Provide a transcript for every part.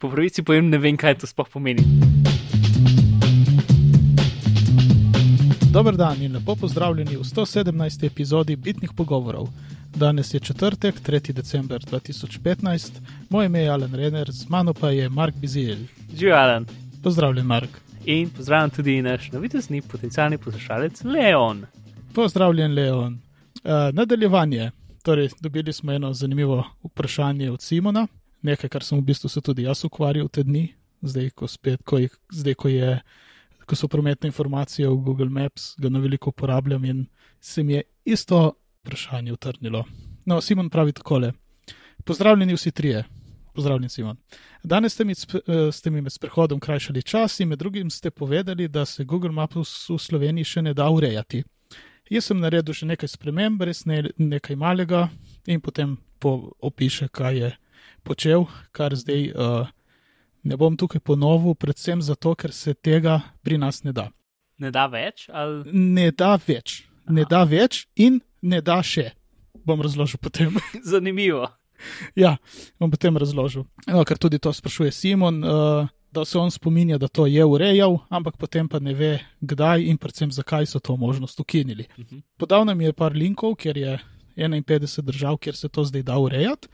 Po pravici povem, ne vem, kaj to sploh pomeni. Dober dan in lepo pozdravljeni v 117. epizodi Bitnih pogovorov. Danes je četrtek, 3. december 2015, moje ime je Alan Renner, z mano pa je Mark Bizil. Živijo, Alan. Pozdravljen, Mark. In pozdravljam tudi naš novitesni potencialni poslušalec Leon. Pozdravljen, Leon. Uh, nadaljevanje. Torej, dobili smo eno zanimivo vprašanje od Simona, nekaj, kar sem v bistvu se tudi jaz ukvarjal te dni, zdaj ko, spet, ko, jih, zdaj, ko, je, ko so prometne informacije v Google Maps, ga na veliko uporabljam in se mi je isto vprašanje utrnilo. No, Simon pravi takole: Pozdravljeni vsi trije. Pozdravljen, Simon. Danes ste mi, ste mi med prehodom krajšali čas in med drugim ste povedali, da se Google Maps v Sloveniji še ne da urejati. Jaz sem naredil še nekaj sprememb, res ne, nekaj malega, in potem po, opiše, kaj je počel, kar zdaj uh, ne bom tukaj ponovil, predvsem zato, ker se tega pri nas ne da. Ne da več? Ali... Ne da več, Aha. ne da več in ne da še. Bom razložil potem. Zanimivo. ja, bom potem razložil. No, ker tudi to sprašuje Simon. Uh, da se on spominja, da to je urejal, ampak potem pa ne ve, kdaj in predvsem zakaj so to možnost ukinili. Uh -huh. Podal nam je par linkov, ker je 51 držav, kjer se to zdaj da urejati.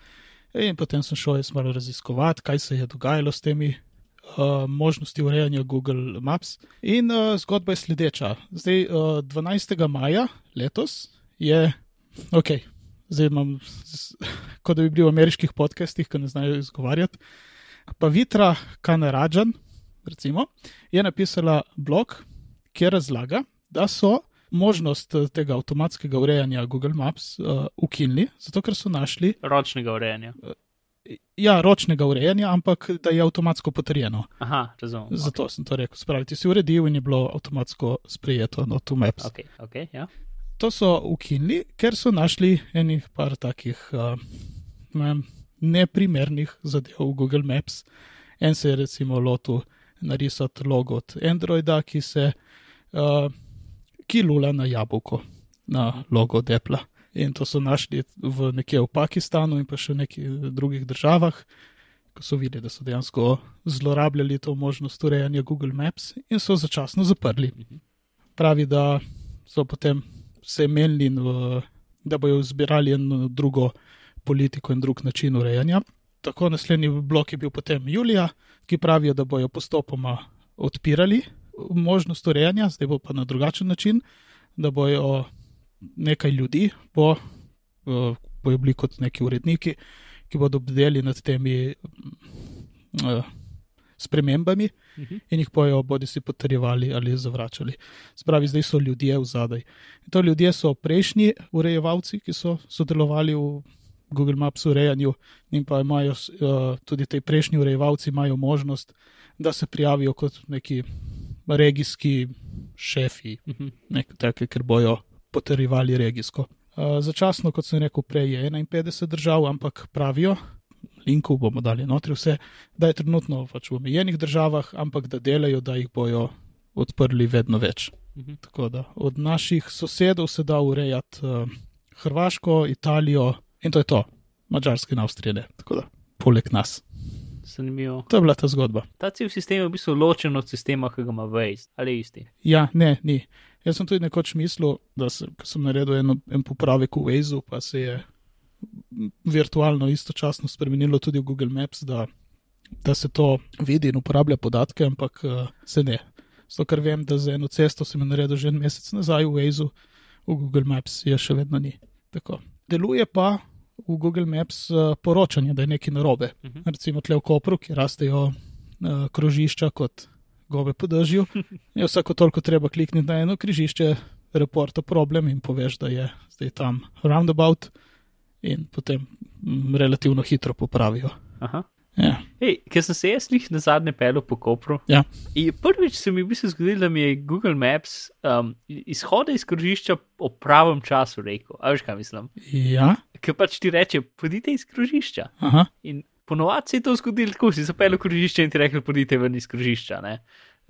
In potem sem šel jaz malo raziskovati, kaj se je dogajalo s temi uh, možnosti urejanja Google Maps. In uh, zgodba je sledeča. Zdaj, uh, 12. maja letos je, ok, zdaj imam, kot da bi bil v ameriških podcastih, ki ne znajo izgovarjati. Pa Vitra Kanarajan, recimo, je napisala blog, kjer razlaga, da so možnost eh, tega avtomatskega urejanja Google Maps uh, ukinili, zato ker so našli. Ročnega urejanja. Uh, ja, ročnega urejanja, ampak da je avtomatsko potrjeno. Aha, razumem. Zato okay. sem to rekel. Spraviti si uredil in je bilo avtomatsko sprejeto na to Maps. Okay, okay, ja. To so ukinili, ker so našli enih par takih. Uh, neprimernih zadev v Google Maps. En se je recimo lotil narisati logo od Androida, ki se uh, ki lula na jabolko, na logo Apple. In to so našli v nekje v Pakistanu in pa še v nekih drugih državah, ko so videli, da so dejansko zlorabljali to možnost urejanja Google Maps in so začasno zaprli. Pravi, da so potem se menili, da bojo zbirali eno drugo politiko in drug način urejanja. Tako naslednji blok je bil potem Julija, ki pravijo, da bojo postopoma odpirali možnost urejanja, zdaj bo pa na drugačen način, da bojo nekaj ljudi, bo, bojo bili kot neki uredniki, ki bodo bdeli nad temi uh, spremembami uh mhm. -huh. in jih bojo bodi si potrjevali ali zavračali. Spravi, zdaj so ljudje v zadaj. In to ljudje so prejšnji urejevalci, ki so sodelovali v Google Maps urejanju, in pa imajo uh, tudi ti prejšnji urejevalci možnost, da se prijavijo kot neki regijski šefi, -huh. nekaj takega, ker bojo potrjevali regijsko. Uh, začasno, kot sem rekel, prej je 51 držav, ampak pravijo, linku bomo dali notri vse, da je trenutno pač v omejenih državah, ampak da delajo, da jih bojo odprli vedno več. -huh. Tako da od naših sosedov se da urejati uh, Hrvaško, Italijo, In to je to, mačarske in avstrijane, tako da poleg nas. Zanimivo. To je bila ta zgodba. Ta cel sistem je v bistvu ločen od sistema, ki ga ima Waze, ali isti? Ja, ne, ni. Jaz sem tudi nekoč mislil, da sem, sem naredil en, en popravek v Waze, pa se je virtualno istočasno spremenilo tudi v Google Maps, da, da se to vidi in uporablja podatke, ampak uh, se ne. Zato, ker vem, da za eno cesto sem naredil že en mesec nazaj v Waze, v Google Maps je še vedno ni. Tako. Deluje pa v Google Maps uh, poročanje, da je nekaj narobe. Uh mhm. -huh. Recimo tle v Kopru, ki rastejo uh, krožišča kot gobe po dežju. Je vsako toliko treba klikniti na eno križišče, reporta problem in poveš, da je zdaj tam roundabout, in potem m, relativno hitro popravijo. Aha. Ja. Hey, ker sem se jaz jih na zadnje pel po Kopru. Ja. Prvič se mi je v bistvu zgodilo, da mi je Google Maps um, izhode iz krožišča o pravem času rekel. A veš, kaj mislim? Ja. Ker pač ti reče, pojdite iz krožišča. Aha. In ponovadi se je to zgodilo, tako si zapel v krožišče in ti rekel, pojdite ven iz krožišča. Ne?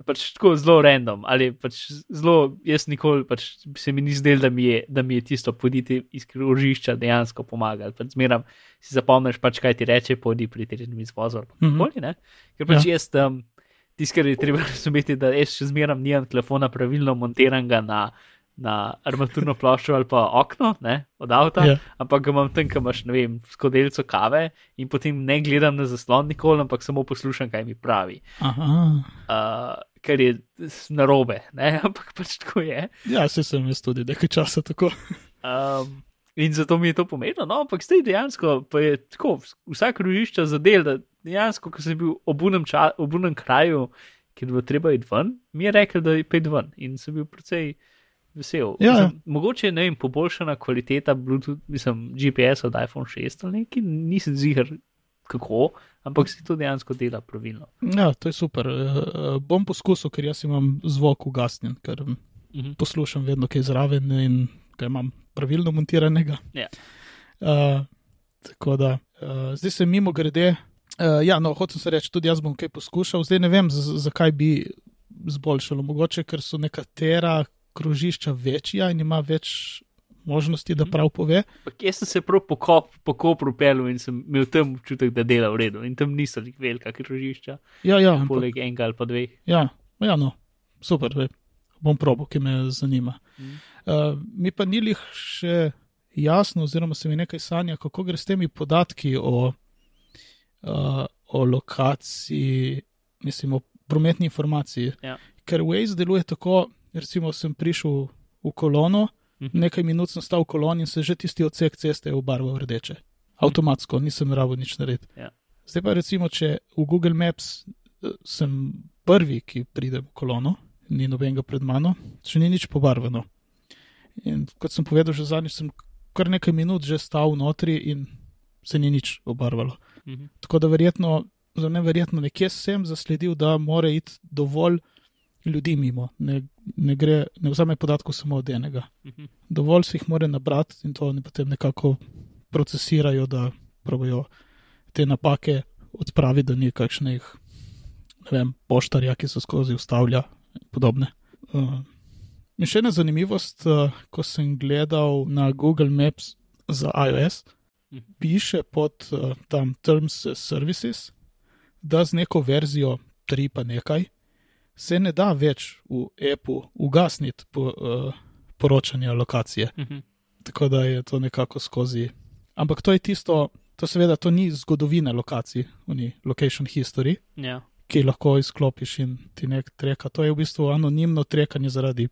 Pač tako zelo random. Ali pač zelo, jaz nikoli pač se mi ni zdelo, da, mi je- da mi je tisto poditi iz krožišča dejansko pomagalo. Pač zmeram si zapomniš, pač, kaj ti reče, pojdi pri tem izvozu. Mhm. Mm -hmm. Ker pač ja. jaz tam, tisto, kar je treba razumeti, da jaz še zmeram nimam telefona pravilno montiranega na. Na armaturno ploščo ali pa okno ne, od avta, Ja. ampak ga imam tam, kam imaš, ne vem, skodelco kave in potem ne gledam na zaslon nikoli, ampak samo poslušam, kaj mi pravi. Aha. Uh, kar je narobe, ne? ampak pač tako je. Ja, se sem jaz tudi nekaj časa tako. Um, in zato mi je to pomembno. No, ampak zdaj dejansko pa je tako, vsak rožišča zadel, da dejansko, ko sem bil ob unem, ča, ob unem kraju, kjer bo treba iti ven, mi je rekel, da je pet ven in sem bil precej. Vesel. Ja, ja. Mislim, mogoče je vem, poboljšana kvaliteta Bluetooth, mislim, GPS od iPhone 6 ali nekaj, nisem zigar kako, ampak se to dejansko dela pravilno. Ja, to je super. Uh, bom poskusil, ker jaz imam zvok ugasnjen, ker Mhm. poslušam vedno kaj zraven in ga imam pravilno montiranega. Ja. Uh, tako da, uh, zdaj se mimo grede. Uh, ja, no, hočem se reči, tudi jaz bom kaj poskušal. Zdaj ne vem, zakaj bi zboljšalo. Mogoče, ker so nekatera krožišča večja in ima več možnosti, da Mhm. prav pove. Ampak jaz sem se prav po, kop, po kopru pelil in sem imel tam občutek, da dela v redu. In tam niso nek velika križišča, Ja, ja, ampak, poleg enega ali pa dveh. ja, ja no, super, ve. bom probo, ki me zanima. Mhm. Uh, mi pa ni lih še jasno, oziroma se mi nekaj sanja, kako gre s temi podatki o, uh, o lokaciji, mislim, o prometni informaciji. Ja. Ker Waze deluje tako, recimo, sem prišel v kolono, Mhm. nekaj minut sem stal v koloni in se že tisti odsek ceste je obarval rdeče. Avtomatsko, nisem rabo nič narediti. Ja. Zdaj pa recimo, če v Google Maps eh, sem prvi, ki pride v kolono, ni nobenega pred mano, še ni nič pobarvano. In kot sem povedal, že zadnjič sem kar nekaj minut že stal notri in se ni nič obarvalo. Mhm. Tako da verjetno, ne verjetno, nekje sem zasledil, da mora iti dovolj ljudi mimo, ne, ne, gre, ne vzame podatkov samo od enega. Mhm. Dovolj se jih mora nabrati in to oni potem nekako procesirajo, da pravijo te napake odpraviti, da ni kakšnih, ne vem, poštarja, ki se skozi ustavlja in podobne. Uh, in še ena zanimivost, uh, ko sem gledal na Google Maps za iOS, Mhm. piše pod uh, tam Terms Services, da z neko verzijo 3 pa nekaj se ne da več v appu ugasniti po, uh, poročanja lokacije. Mhm. Tako da je to nekako skozi. Ampak to je tisto, to seveda to ni zgodovina lokacij, oni location history, Ja. ki lahko izklopiš in ti nek treka. To je v bistvu anonimno trekanje zaradi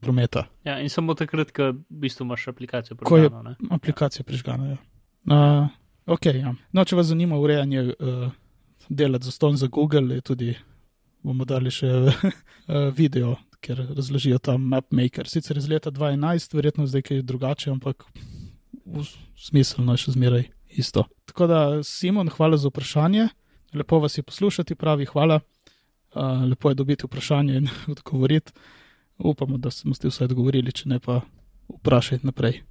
prometa. ja, in samo takrat, ko v bistvu imaš aplikacijo Ko je- ne. Aplikacija prižgana. Ja. Uh, okay, ja. no, če vas zanima urejanje uh, delati za ston za Google, je tudi bomo dali še uh, video, ker razložijo tam MapMaker. Sicer iz leta 2011, verjetno zdaj kaj drugače, ampak smiselno je še zmeraj isto. Tako da, Simon, hvala za vprašanje. Lepo vas je poslušati, pravi hvala. Uh, lepo je dobiti vprašanje in odgovoriti. Upamo, da smo ste vse odgovorili, če ne pa vprašajte naprej.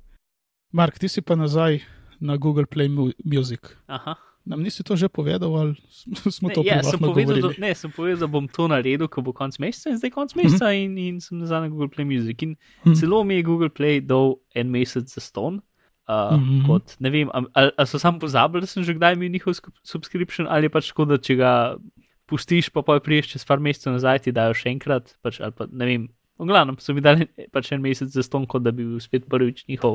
Mark, ti si pa nazaj na Google Play Mu Music. Aha. Nam nisi to že povedal, ali smo smo Ne, to ja, sem povedal, da, ne, sem povedal, da bom to naredil, ko bo konc meseca in zdaj konc meseca uh -huh. in, in sem nazaj na Google Play Music. In Mhm. celo mi je Google Play dal en mesec za ston. Uh, mm Mhm. -hmm. kot, ne vem, ali, ali so sam pozabili, da sem že kdaj imel njihov subscription, ali pač tako, da če ga pustiš, pa pa priješ čez par mesecev nazaj, ti dajo še enkrat. Pač, ali pa ne vem, v glavnem so mi dali pač en mesec za ston, kot da bi bil spet prvič njihov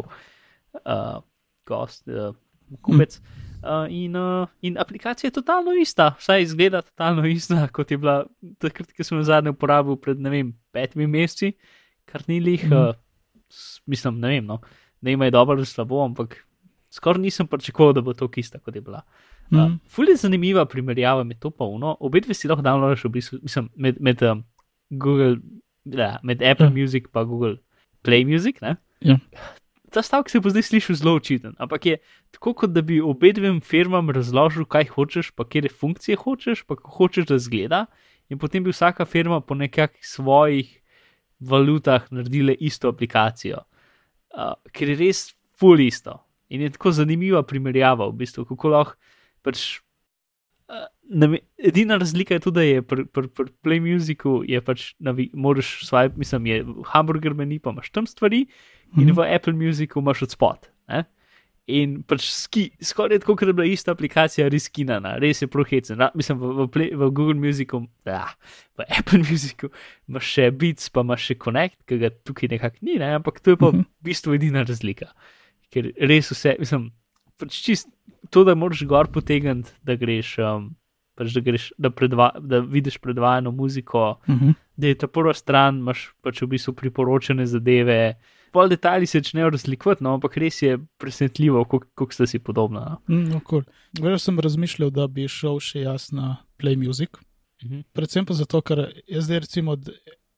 uh, gost, uh, kupec. Uh, in, uh, in aplikacija je totalno ista, vsaj izgleda totalno ista, kot je bila takrat, ko sem jo zadnji uporabil pred ne vem, petimi meseci, kar ni lih, Mhm. uh, mislim, ne vem, no, ne ima je dobro ali slabo, ampak skoraj nisem pričakoval, da bo to ista, kot je bila. Uh, Mhm. Ful je zanimiva primerjava med to pa uno, obe dve si lahko downloadiš v bistvu, mislim, med, med um, Google, ja, med Apple Ja. Music pa Google Play Music, ne? Ja. Ta stavek se bo zdaj slišal zelo očiten, ampak je tako, kot da bi obe dvem firmam razložil, kaj hočeš, pa kje funkcije hočeš, pa kako hočeš, da zgleda, in potem bi vsaka firma po nekakšnih svojih valutah naredila isto aplikacijo, uh, ker je res full isto. In je tako zanimiva primerjava, v bistvu, kako lahko pač name- edina razlika je tudi, da je pri pr, pr Play Musicu je pač, navi, moraš swipe, mislim, je hamburger meni, pa imaš tam stvari, in Mhm. v Apple Musicu imaš od spot. Ne? In pač ski, skoraj tako, kot da je bila ista aplikacija, res skinana, res je prohecen. Ra- Mislim, v, v, Play, v Google Musicu, ja, v Apple Musicu imaš še Beats, pa imaš še Connect, ki ga tukaj nekako ni, ne? ampak to je pa v Mhm. bistvu edina razlika. Ker res vse, mislim, pač čist to, da moraš gor potegniti, da greš, um, pač da, greš da, predva, da vidiš predvajano muziko, Mhm. da je ta prva stran, imaš pač v bistvu priporočene zadeve. Pol detajli se začnejo razlikovati, no, ampak res je presenetljivo, kako sta si podobna. No. Mm, no, cool. Veš, sem razmišljal, da bi šel še jaz na Play Music. Mhm. Predvsem pa zato, ker jaz zdaj recimo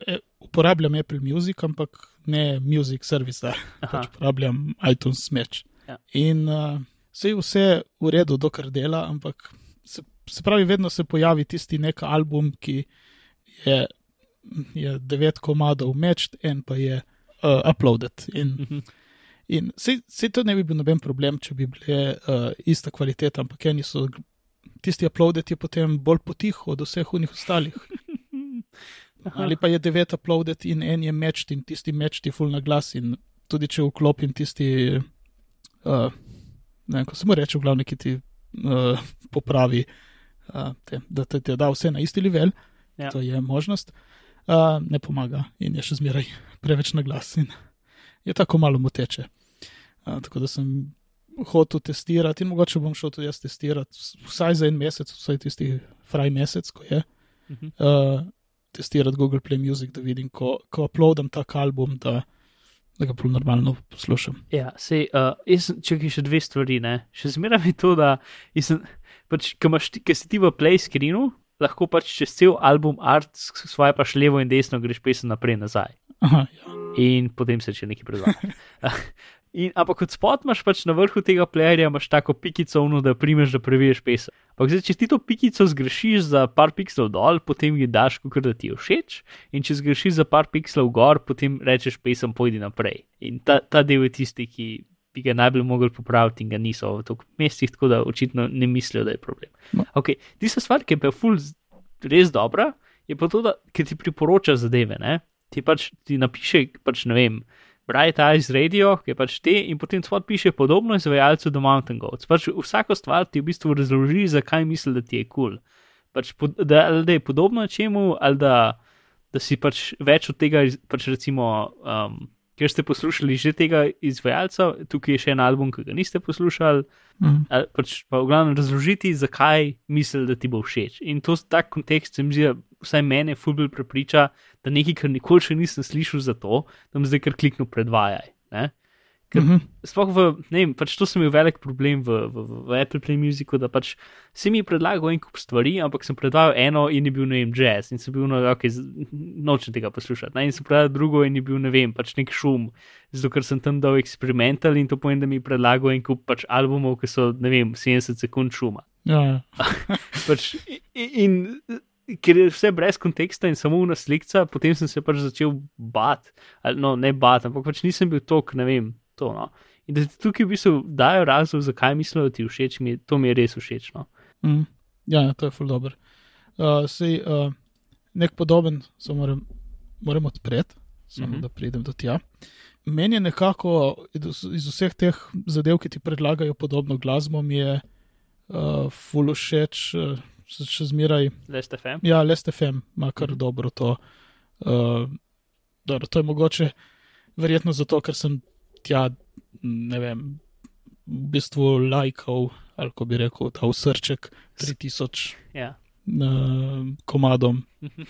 e, uporabljam Apple Music, ampak ne Music Service, pač uporabljam iTunes Smeč. Ja. In uh, se je vse v redu, dokler dela, ampak se, se pravi, vedno se pojavi tisti nek album, ki je, je devet komadov mečt, en pa je uh, uploaded. In, Mhm. in se to ne bi bil noben problem, če bi bile uh, ista kvaliteta, ampak eni so. Tisti uploaded je potem bolj potiho od vseh unih ostalih. Aha. Ali pa je devet uploaded in en je mečt in tisti mečt je full na glas. In tudi če vklopim tisti, uh, ne vem, ko se mu reče, v glavni, ki ti uh, popravi, uh, te, da te, te da vse na isti level, Ja. to je možnost, uh, ne pomaga in je še zmeraj preveč na glas in je tako malo moteče. Uh, tako da sem hotel testirati in mogoče bom šel tudi jaz testirati, vsaj za en mesec, vsaj tisti fraj mesec, ko je Mhm. uh, testirati Google Play Music, da vidim, ko, ko uploadam tak album, da, da ga prav normalno poslušam. Ja, sej, uh, jaz sem, če še dve stvari, ne. Še zmeraj je to, da sem, pač, ko imaš ti- ko si ti v play screenu, lahko pač čez cel album art svoje paš levo in desno, greš pesem naprej nazaj. Aha, ja. In potem se še nekaj predvaja. In, ampak kot spot imaš pač na vrhu tega playerja, imaš tako pikico, uno, da primeš, da preveriš pesem. Ampak zdaj, če ti to pikico zgrešiš za par pikslov dol, potem ji daš, kot da ti je všeč, in če zgrešiš za par pikslov gor, potem rečeš pesem, pojdi naprej. In ta, ta del je tisti, ki bi ga najbolj mogli popraviti in ga niso v toliko mestih, tako da očitno ne mislijo, da je problem. No. Okay. Tista stvar, ki je pa ful z- res dobra, je pa to, da ti priporoča zadeve, ne? ti pač ti napiše, pač ne vem. Bright Eyes Radio, ki je pač te, in potem spod piše podobno izvajalcu The Mountain Goats. Pač vsako stvar ti v bistvu razloži, zakaj misli, da ti je kul. Cool. Pač, da, da je podobno čemu, ali da, da si pač več od tega, pač recimo, um, ker ste poslušali že tega izvajalca, tukaj je še en album, ki ga niste poslušali, ali pač pa v glavnem razložiti, zakaj misli, da ti bo všeč. In to ta kontekst se mi zdi, vsaj mene fulbil prepriča, da nekaj, kar nikoli še nisem slišal za to, da mi zdaj kar kliknu predvajaj. Ne? Ker- Mhm. Sploh v, ne vem, pač to sem imel velik problem v, v, v- v Apple Play Musicu, da pač si mi predlagal en kup stvari, ampak sem predvajal eno in je bil, ne vem, jazz in sem bil, no, ok, nočem tega poslušati. Ne? In sem predvajal drugo in je bil, ne vem, pač nek šum, zato ker sem tam dal eksperimental in to pomeni, da mi je predlagal en kup pač albumov, ki so, ne vem, 70 sekund šuma. Ja, ja. Pač, in, in ker je vse brez konteksta in samo una slika, potem sem se pač začel bati, ali no, ne bati, ampak pač nisem bil tok, ne vem, to. No. In da ti tukaj v bistvu dajo razlog, zakaj mislijo, da ti všeč, mi, to mi je res všeč. No. Mhm. ja, to je ful dobro. Uh, sej, uh, nek podoben, samo moram, moram odpreti, samo Mhm. mhm. da pridem do tja. Meni je nekako iz, iz vseh teh zadev, ki ti predlagajo podobno glasbo, mi je uh, ful všeč, uh, še zmeraj. Lest FM. Ja, Lest FM ima kar Mhm. dobro to. Uh, dobro, to je mogoče verjetno zato, ker sem tja, ne vem, v bistvu lajkal, ali ko bi rekel, ta usrček 3000 Ja. uh, komadom Mhm.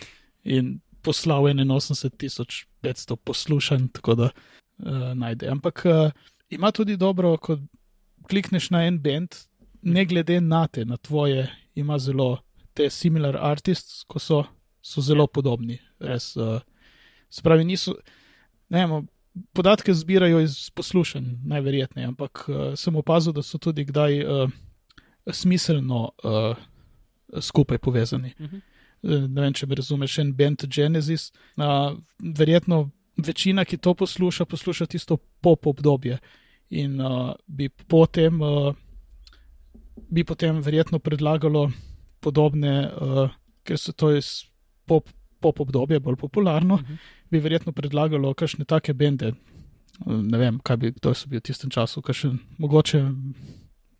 in poslal 81.500 poslušanj, tako da uh, najde. Ampak uh, ima tudi dobro, ko klikneš na en bend, ne glede na te, na tvoje, ima zelo te similar artists, ko so, so zelo podobni. Res, uh, se pravi, niso. Ne vem, podatke zbirajo iz poslušanj, najverjetneje, ampak uh, sem opazil, da so tudi kdaj uh, smiselno uh, skupaj povezani. Eh, Ne vem, če me razumeš, en band Genesis. Uh, verjetno večina, ki to posluša, posluša tisto pop obdobje in uh, bi potem, uh, bi potem verjetno predlagalo podobne, uh, ker so to iz pop, pop obdobja bolj popularno, uh -huh. bi verjetno predlagalo kakšne take bende. Ne vem, kaj bi kdo so bil v tistem času, kakšen mogoče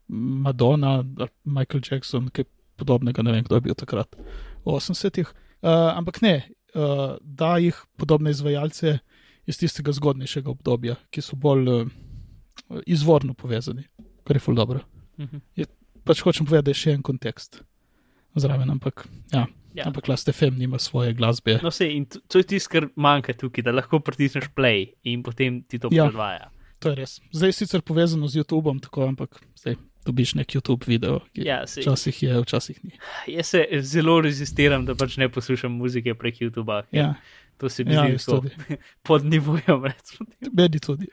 Madonna, Michael Jackson, kaj podobnega, ne vem, kdo je bil takrat v 80-ih. Uh, ampak ne, uh, da jih podobne izvajalce iz tistega zgodnejšega obdobja, ki so bolj uh, izvorno povezani, kar je ful dobro. Uh -huh. je, pač hočem povedati, da je še en kontekst zraven, ampak ja. Ja. Ampak Last FM nima svoje glasbe. No, se, in to je tisto, kar manjka tukaj, da lahko pritisneš play in potem ti to ja, predvaja. To je res. Zdaj je sicer povezano z YouTubeom, tako, ampak zdaj dobiš nek YouTube video. Ja, včasih je, včasih ni. Jaz se zelo rezistiram, da pač ne poslušam muzike prek YouTuba. Ja. To se mi ja, zdi pod nivojem. Meni tudi.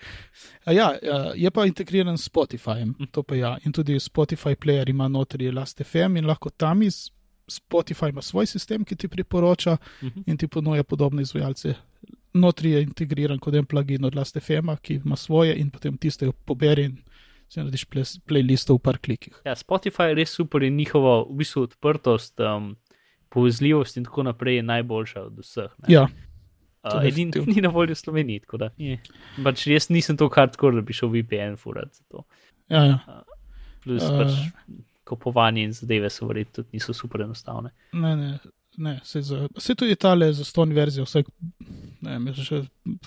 Ja, je pa integriran s Spotifyjem. Hm. Ja. In tudi Spotify player ima notri Last FM in lahko tam iz Spotify ima svoj sistem, ki ti priporoča uh mhm. -huh. in ti ponuja podobne izvajalce. Notri je integriran kot en plugin od Last FM, ki ima svoje in potem tiste poberi in si narediš playlist v par klikih. Ja, Spotify je res super in njihova v bistvu odprtost, um, povezljivost in tako naprej je najboljša od vseh. Ne? Ja. Uh, Edini ni na voljo Sloveniji, tako da. Pač jaz nisem to hardcore, da bi šel VPN furat za to. Ja, ja. Uh, plus uh, pač kopovanje in zadeve so verjetno tudi niso super enostavne. Ne, ne. Ne, se, za, se tudi tale za ston verzijo, vse, ne, mislim, že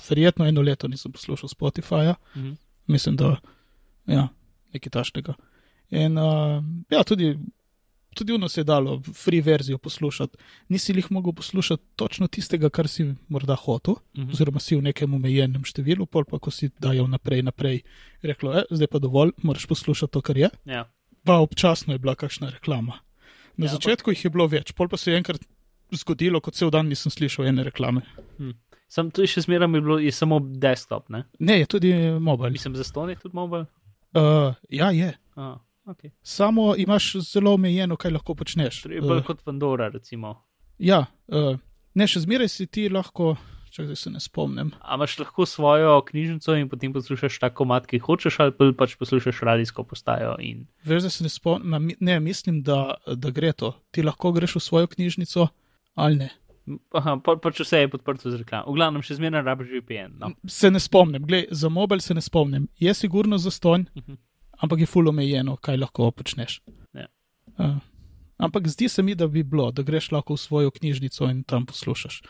verjetno eno leto nisem poslušal Spotifyja. Mm -hmm. Mislim, da ja, nekaj tašnega. In uh, ja, tudi, tudi uno se je dalo free verzijo poslušati. Nisi jih mogel poslušati točno tistega, kar si morda hotel, uh mhm. -huh. oziroma si v nekem omejenem številu, pol pa ko si dajal naprej, naprej, reklo, e, zdaj pa dovolj, moraš poslušati to, kar je. Ja. Pa občasno je bila kakšna reklama. Na ja, začetku pa... jih je bilo več, pol pa se je enkrat zgodilo, kot cel dan nisem slišal ene reklame. Hm. Sam tu še zmeraj je bilo, je samo desktop, ne? Ne, je tudi mobil. Mislim, za ston je tudi mobil. Uh, ja, je. Ah, okay. Samo imaš zelo omejeno, kaj lahko počneš. Torej, bolj uh, kot Pandora, recimo. Ja, uh, ne še zmeraj si ti lahko. Če se ne spomnim. A imaš lahko svojo knjižnico in potem poslušaš tako mat, ki hočeš, ali pač poslušaš radijsko postajo. In... Veš, da se ne spomnim, ne, mislim, da, da gre to. Ti lahko greš v svojo knjižnico ali ne. Aha, pa, pač vse je podprto z reklamo. V glavnem, še zmeraj rabiš VPN. No. Se ne spomnim, Glej, za mobil se ne spomnim. Je sigurno za ston, uh mhm. -huh. Ampak je fully omejeno, kaj lahko počneš. Ja. Uh, ampak zdi se mi, da bi bilo, da greš lahko v svojo knjižnico in tam poslušaš.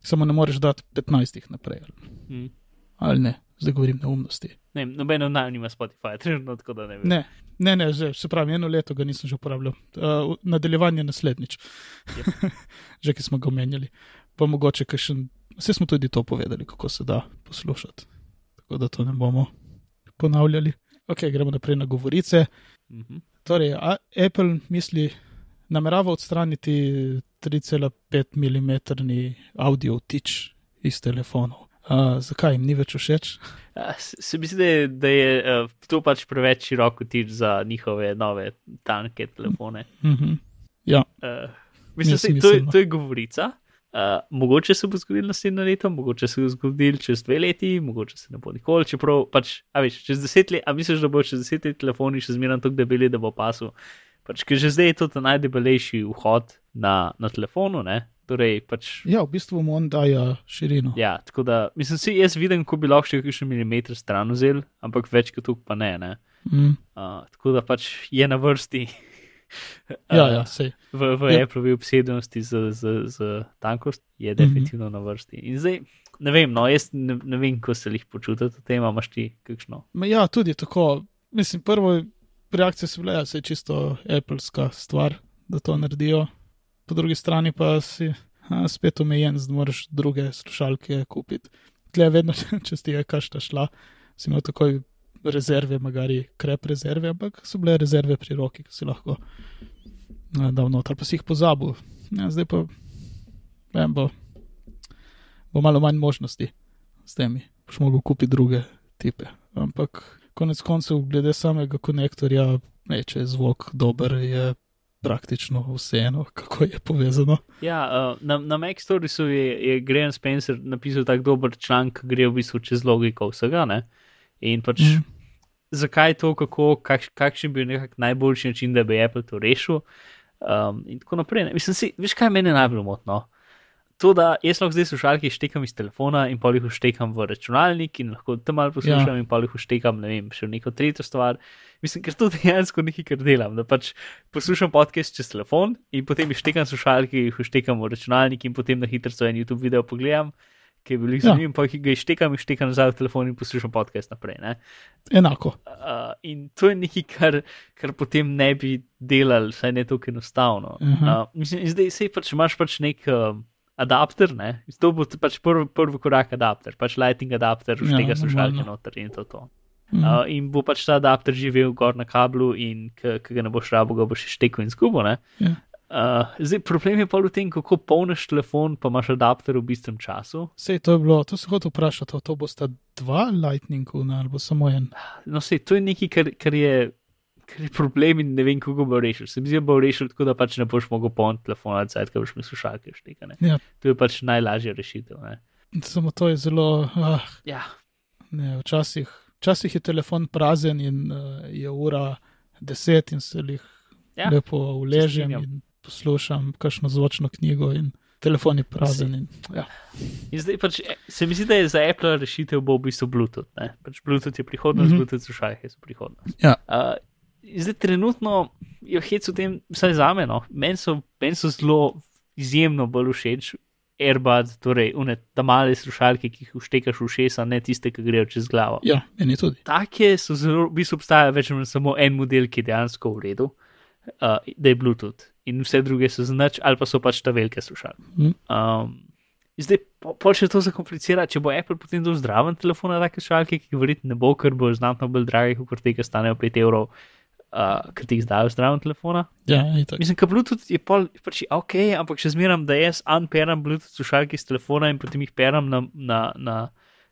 Samo ne moreš dati 15 naprej. Hmm. Ali ne, zdaj govorim neumnosti. Ne, nobeno naj nima Spotify, trenutno tako da ne vem. Ne, ne, ne že, se pravi, eno leto ga nisem že uporabljal. Uh, nadaljevanje naslednjič, ja. že ki smo ga omenjali. Pa mogoče, ker še vse smo tudi to povedali, kako se da poslušati. Tako da to ne bomo ponavljali. Ok, gremo naprej na govorice. Uh mhm. -huh. Torej, Apple misli, namerava odstraniti 3,5 mm audio vtič iz telefonov. Uh, zakaj jim ni več všeč? Se mi zdi, da je uh, to pač preveč široko tič za njihove nove tanke telefone. Mm -hmm. Ja. Uh, mislim, da to, to je govorica. Uh, mogoče se bo zgodilo naslednje leto, mogoče se bo zgodilo čez dve leti, mogoče se ne bo nikoli. Čeprav, pač, a veš, čez deset let, a misliš, da bo čez deset let telefoni še zmeraj tako debeli, da bo pasu. Pač, ker že zdaj je to najdebelejši vhod na, na telefonu, ne? Torej, pač, ja, v bistvu mu on daje širino. Ja, tako da, mislim, si jaz vidim, ko bi lahko še kakšen milimeter stran vzel, ampak več kot tukaj pa ne. ne? Mm. Uh, tako da pač je na vrsti. Ja, ja, sej. V, v ja. Apple-ovi obsedenosti z, z, z tankost je definitivno mm -hmm. na vrsti. In zdaj, ne vem, no, jaz ne, ne vem, ko se jih počutiš, te imaš ti kakšno. Ja, tudi tako. Mislim, prvo reakcija se vleja, se je čisto Apple-ska stvar, da to naredijo po drugi strani pa si a, spet omejen, da moraš druge slušalke kupiti. Tle vedno, če ti je kašta šla, si imel takoj rezerve, magari krep rezerve, ampak so bile rezerve pri roki, ki si lahko dal noter, pa si jih pozabil. Ja, zdaj pa vem, bo, bo malo manj možnosti s temi, boš mogel kupiti druge tipe. Ampak konec koncev, glede samega konektorja, ne, če je zvok dober, je praktično vseeno, kako je povezano. Ja, uh, na, na Maxstoriesu je, je Graham Spencer napisal tako dober članek, ki gre v bistvu čez logiko vsega. Ne? In pač mm. zakaj to, kako, kakš, kakšen bi bil najboljši način, da bi Apple to rešil. Um, in tako naprej. Ne. Mislim, si, veš, kaj meni najbolj motno? To, da jaz lahko zdaj slušalke štekam iz telefona in pa jih štekam v računalnik in lahko tam malo poslušam ja. in pa jih štekam, ne vem, še v neko tretjo stvar. Mislim, ker to dejansko nekaj, kar delam. Da pač poslušam podcast čez telefon in potem jih štekam slušalke, jih štekam v računalnik in potem na hitro en YouTube video pogledam ki je bil jih zanimiv, ja. pa jih štekam in štekam nazaj v telefon in poslušam podcast naprej. Ne? Enako. Uh, in to je nekaj, kar, kar potem ne bi delali, saj ne tako enostavno. Uh -huh. uh, mislim, zdaj se pač imaš pač nek. Uh, Adapter, ne, to bo pač prvi prv korak, adapter, pač lighting adapter, už ja, tega slušalke noter in to. to. Mm -hmm. uh, in bo pač ta adapter živel gor na kablu, in ki ga ne boš rabo, ga boš štekel in zgubo. Ja. Uh, zdaj, problem je pa v tem, kako polniš telefon, pa imaš adapter v bistvu času. Sej to je bilo, to se hoče vprašati, to bo sta dva Lightning ali bo samo en. No, sej to je nekaj, kar, kar, je, kar je problem in ne vem, kako bo rešil. Se mi zdi, da bo rešil tako, da pač ne boš mogel polniti telefona, zdaj, ker boš mi slušalke štekane. Ja. To je pač najlažja rešitev. Ne? Samo to je zelo. Ah, ja. ne, včasih, včasih je telefon prazen in uh, je ura deset in se jih ja. lepo uležem poslušam kakšno zvočno knjigo in telefon je prazen. In, ja. in zdaj pač e, se mi zdi, da je za Apple rešitev bo v bistvu Bluetooth. Ne? Pač Bluetooth je prihodnost, mm -hmm. Bluetooth slušalke so prihodnost. Ja. Uh, zdaj trenutno je hec v tem, vsaj za me, no. meni so, men so zelo izjemno bolj všeč. Airbud, torej une, ta male slušalke, ki jih uštekaš v šesa, ne tiste, ki grejo čez glavo. Ja, meni tudi. Take so zelo, v bistvu obstaja več ali manj samo en model, ki je dejansko v redu, uh, da je Bluetooth in vse druge so znač, ali pa so pač ta velike slušalke. Mm. Um, zdaj, pol še to zakomplicira, če bo Apple potem dal zdraven telefon na take slušalke, ki verjetno ne bo, ker bo znatno bolj dragi, kot tega stanejo 5 evrov. Uh, ker ti izdajo zdraven telefon. Ja, Mislim, da Bluetooth je pol, pač, ok, ampak še zmeram, da jaz unperam Bluetooth slušalke iz telefona in potem jih peram na, na, na,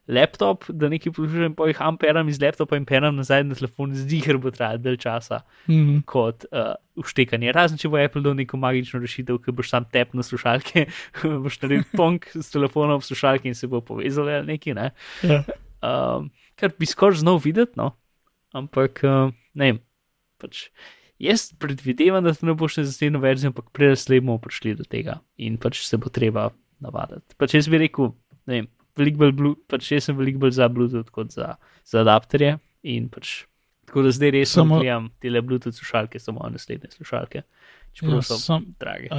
laptop, da nekaj poslušam, pa jih amperam iz laptopa in peram nazaj na telefon, zdi se, da bo trajalo del časa mm -hmm. kot uh, uštekanje. Razen če bo Apple dal neko magično rešitev, ki boš sam tep na slušalke, boš naredil punk s telefonom slušalke in se bo povezal ali nekaj. Ne? Ja. Um, kar bi skoraj znal videti, no? ampak uh, ne vem. Pač, jaz predvidevam, da to ne bo še za naslednjo verzijo, ampak prej bomo prišli do tega in pač se bo treba navaditi. Pač jaz bi rekel, ne vem veliko bolj, pač jaz sem veliko bolj za Bluetooth kot za, za adapterje. Pač, tako da zdaj res samo gledam te Bluetooth slušalke, samo naslednje slušalke. Ja, sam,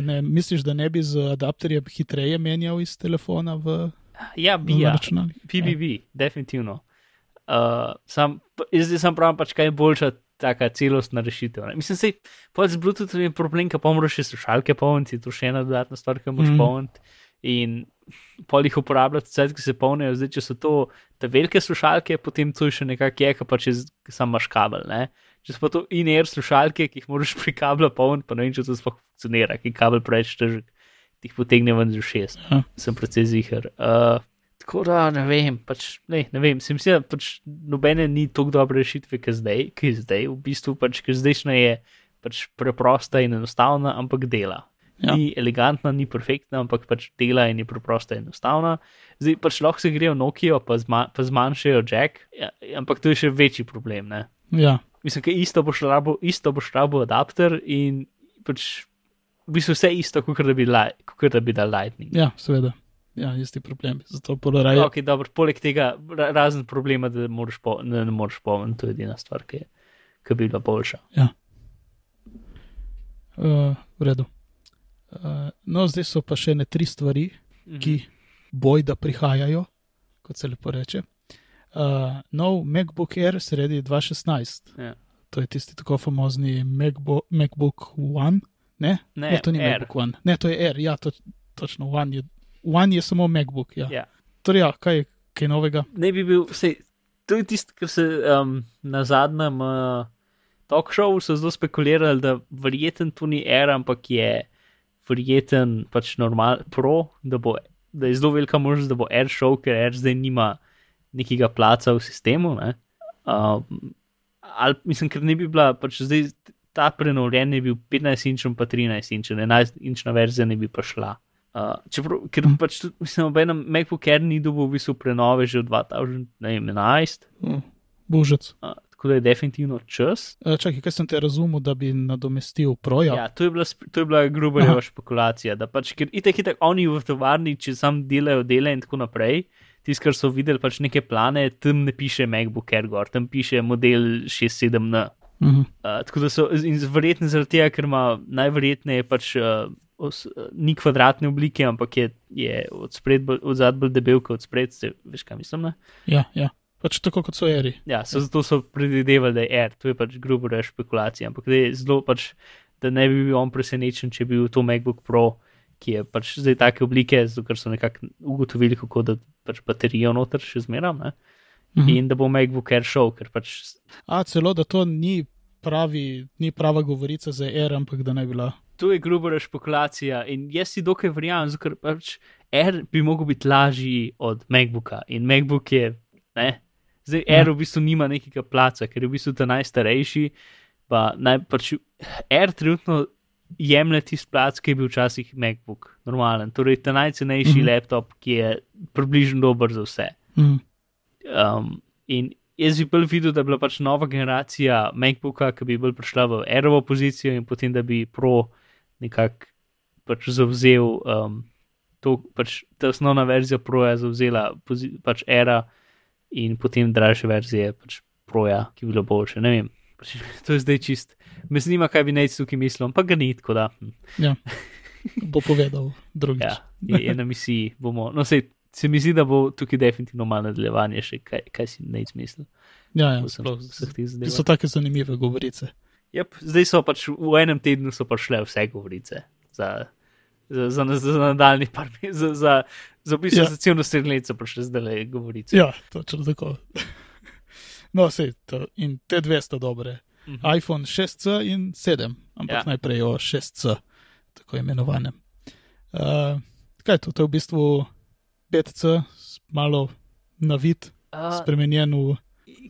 ne, misliš, da ne bi z adapterjem hitreje menjal iz telefona v. Ja, bi ja. Bi, bi, bi, definitivno. Uh, sam, zdaj sem pravi, pač kaj je boljša taka celostna rešitev. Ne. Mislim, da pač z Bluetoothom je problem, ker pomoraš še slušalke polniti, to še ena dodatna stvar, ki moraš mm. polniti. In pol jih uporabljati, vse ki se polnijo. Zdaj, če so to te velike slušalke, potem to je še nekako je, pa če samo imaš kabel. Ne? Če so pa to in-air slušalke, ki jih moraš pri kablu polniti, pa ne vem, če to sploh funkcionira, ki kabel preveč težek, ti jih potegne ven z šest. Ja. Sem precej zihar. Uh, tako da ne vem, pač, ne, ne vem. Se mi zdi, da pač nobene ni tako dobre rešitve, ki zdaj, ki zdaj, v bistvu pač, ki zdajšnja je pač preprosta in enostavna, ampak dela. Ja. Ni elegantna, ni perfektna, ampak pač dela in je preprosta in enostavna. Zdaj pač lahko se grejo Nokia, pa, zma, pa zmanjšajo Jack, ja, ampak to je še večji problem. Ja. Mislim, da isto boš rabo, isto boš rabo adapter in pač v bistvu vse isto, kot da bi, da bi dal Lightning. Ja, seveda. Ja, isti problem. Zato polaraj. Okay, dobro, poleg tega, razen problema, da po, ne, ne moreš pomniti, to je edina stvar, ki, ki bi bila boljša. Ja. Uh, v redu. Uh, no, zdaj so pa še ne tri stvari, mhm. ki boj, da prihajajo, kot se lepo reče. Uh, nov MacBook Air sredi 2016. Ja. To je tisti tako famozni Macbo MacBook One. Ne? Ne, ne, to ni Air. MacBook One. Ne, to je Air, ja, to, točno One je, One je samo MacBook. Ja. Ja. Torej, ja, kaj je kaj novega? Ne bi bil, sej, to je tisto, kar se um, na zadnjem uh, talk showu so zelo spekulirali, da verjeten to ni Air, ampak je verjeten, pač normal, pro, da, bo, da je zelo velika možnost, da bo Air šel, ker Air zdaj nima nekega placa v sistemu. Um, ali mislim, ker ne bi bila, pač zdaj ta prenovljen je bil 15 inčov, pa 13 inčov, 11 inčna verzija ne bi pa šla. Uh, čeprav, ker mm. pač, mislim, da enem MacBook Air ni dobil v bistvu prenove že v 2011. Mm. Božec. Uh, tako da je definitivno čas. Uh, čakaj, kaj sem te razumel, da bi nadomestil proja? Ja, to je bila, to je bila gruba špekulacija, da pač, ker itek, itek oni v tovarni, če sam delajo dele in tako naprej, tisto, kar so videli, pač neke plane, tam ne piše MacBook Air gor, tam piše model 6.7N. Uh -huh. Uh, tako da so, in verjetno zaradi tega, ker ima najverjetneje pač uh, os, uh, ni kvadratne oblike, ampak je, je od, spred, od zadaj bolj debel kot od spred, se, veš kaj mislim. Ne? Ja, ja. Pač tako kot so eri. Ja, so zato so predvidevali, da je Air, to je pač grobo reč špekulacija, ampak da je zelo pač, da ne bi bil on presenečen, če bi bil to MacBook Pro, ki je pač zdaj take oblike, zato ker so nekako ugotovili, kako da pač baterijo noter še zmeram. Ne? Mhm. In da bo MacBook Air šel, ker pač A celo, da to ni, pravi, ni prava govorica za er, ampak da bi bila. to je grobo špekulacija in jaz si dokaj verjamem, ker pač Air bi mogel biti lažji od MacBooka in MacBook je, ne, zdaj Ja. Air v bistvu nima nekega placa, ker je v bistvu ta najstarejši, pa naj pač Air trenutno jemlje tisti plac, ki je bil včasih MacBook, normalen, torej ta najcenejši mm -hmm. laptop, ki je približno dober za vse. Mhm. Um, in jaz bi bolj videl, da bi bila pač nova generacija MacBooka, ki bi bolj prišla v Airovo pozicijo in potem, da bi Pro nekako pač zavzel um, to, pač ta osnovna verzija Proja zavzela pozi- pač Era in potem dražje verzije pač Proja, ki bi bilo boljše. Ne vem, pač, to je zdaj čist. Me zanima, kaj bi nec tukaj mislil, ampak ga ni tako da. hm. Ja. Bo povedal drugič. Ja, je, je na misiji bomo. No, sej, se mi zdi, da bo tukaj definitivno malo nadaljevanje, še kaj, kaj si nec mislil. ja, ja sploh. so take zanimive govorice. Yep, zdaj so pač v enem tednu so prišle vse govorice za, za, za, za, za nadaljni par mesecev, za, za, za, v bistvu Ja. za cel naslednji let so prišle zdaj le govorice. Ja, točno tako. No, sej, to, in te dve sta dobre. Mhm. iPhone 6C in 7, ampak ja. Najprej o 6C, tako imenovanem. Uh, kaj je to? To je v bistvu 5C, s- malo na vid, Uh, spremenjen v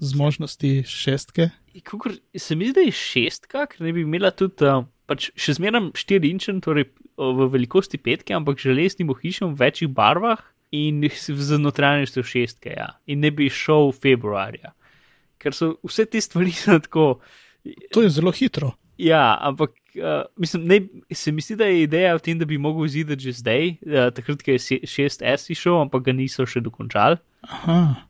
zmožnosti šestke. Kukor, se mi zdi, da je šestka, ker ne bi imela tudi, uh, pač še zmeraj 4 inčen, torej v velikosti petke, ampak železnim ohišjem v večjih barvah in z notranjostjo šestke, ja. In ne bi šel februarja. Ker so vse te stvari so tako. To je zelo hitro. Ja, ampak uh, mislim, ne, se mi zdi, da je ideja v tem, da bi mogel izideti že zdaj, uh, takrat, ko je se- 6S išel, ampak ga niso še dokončali. Aha.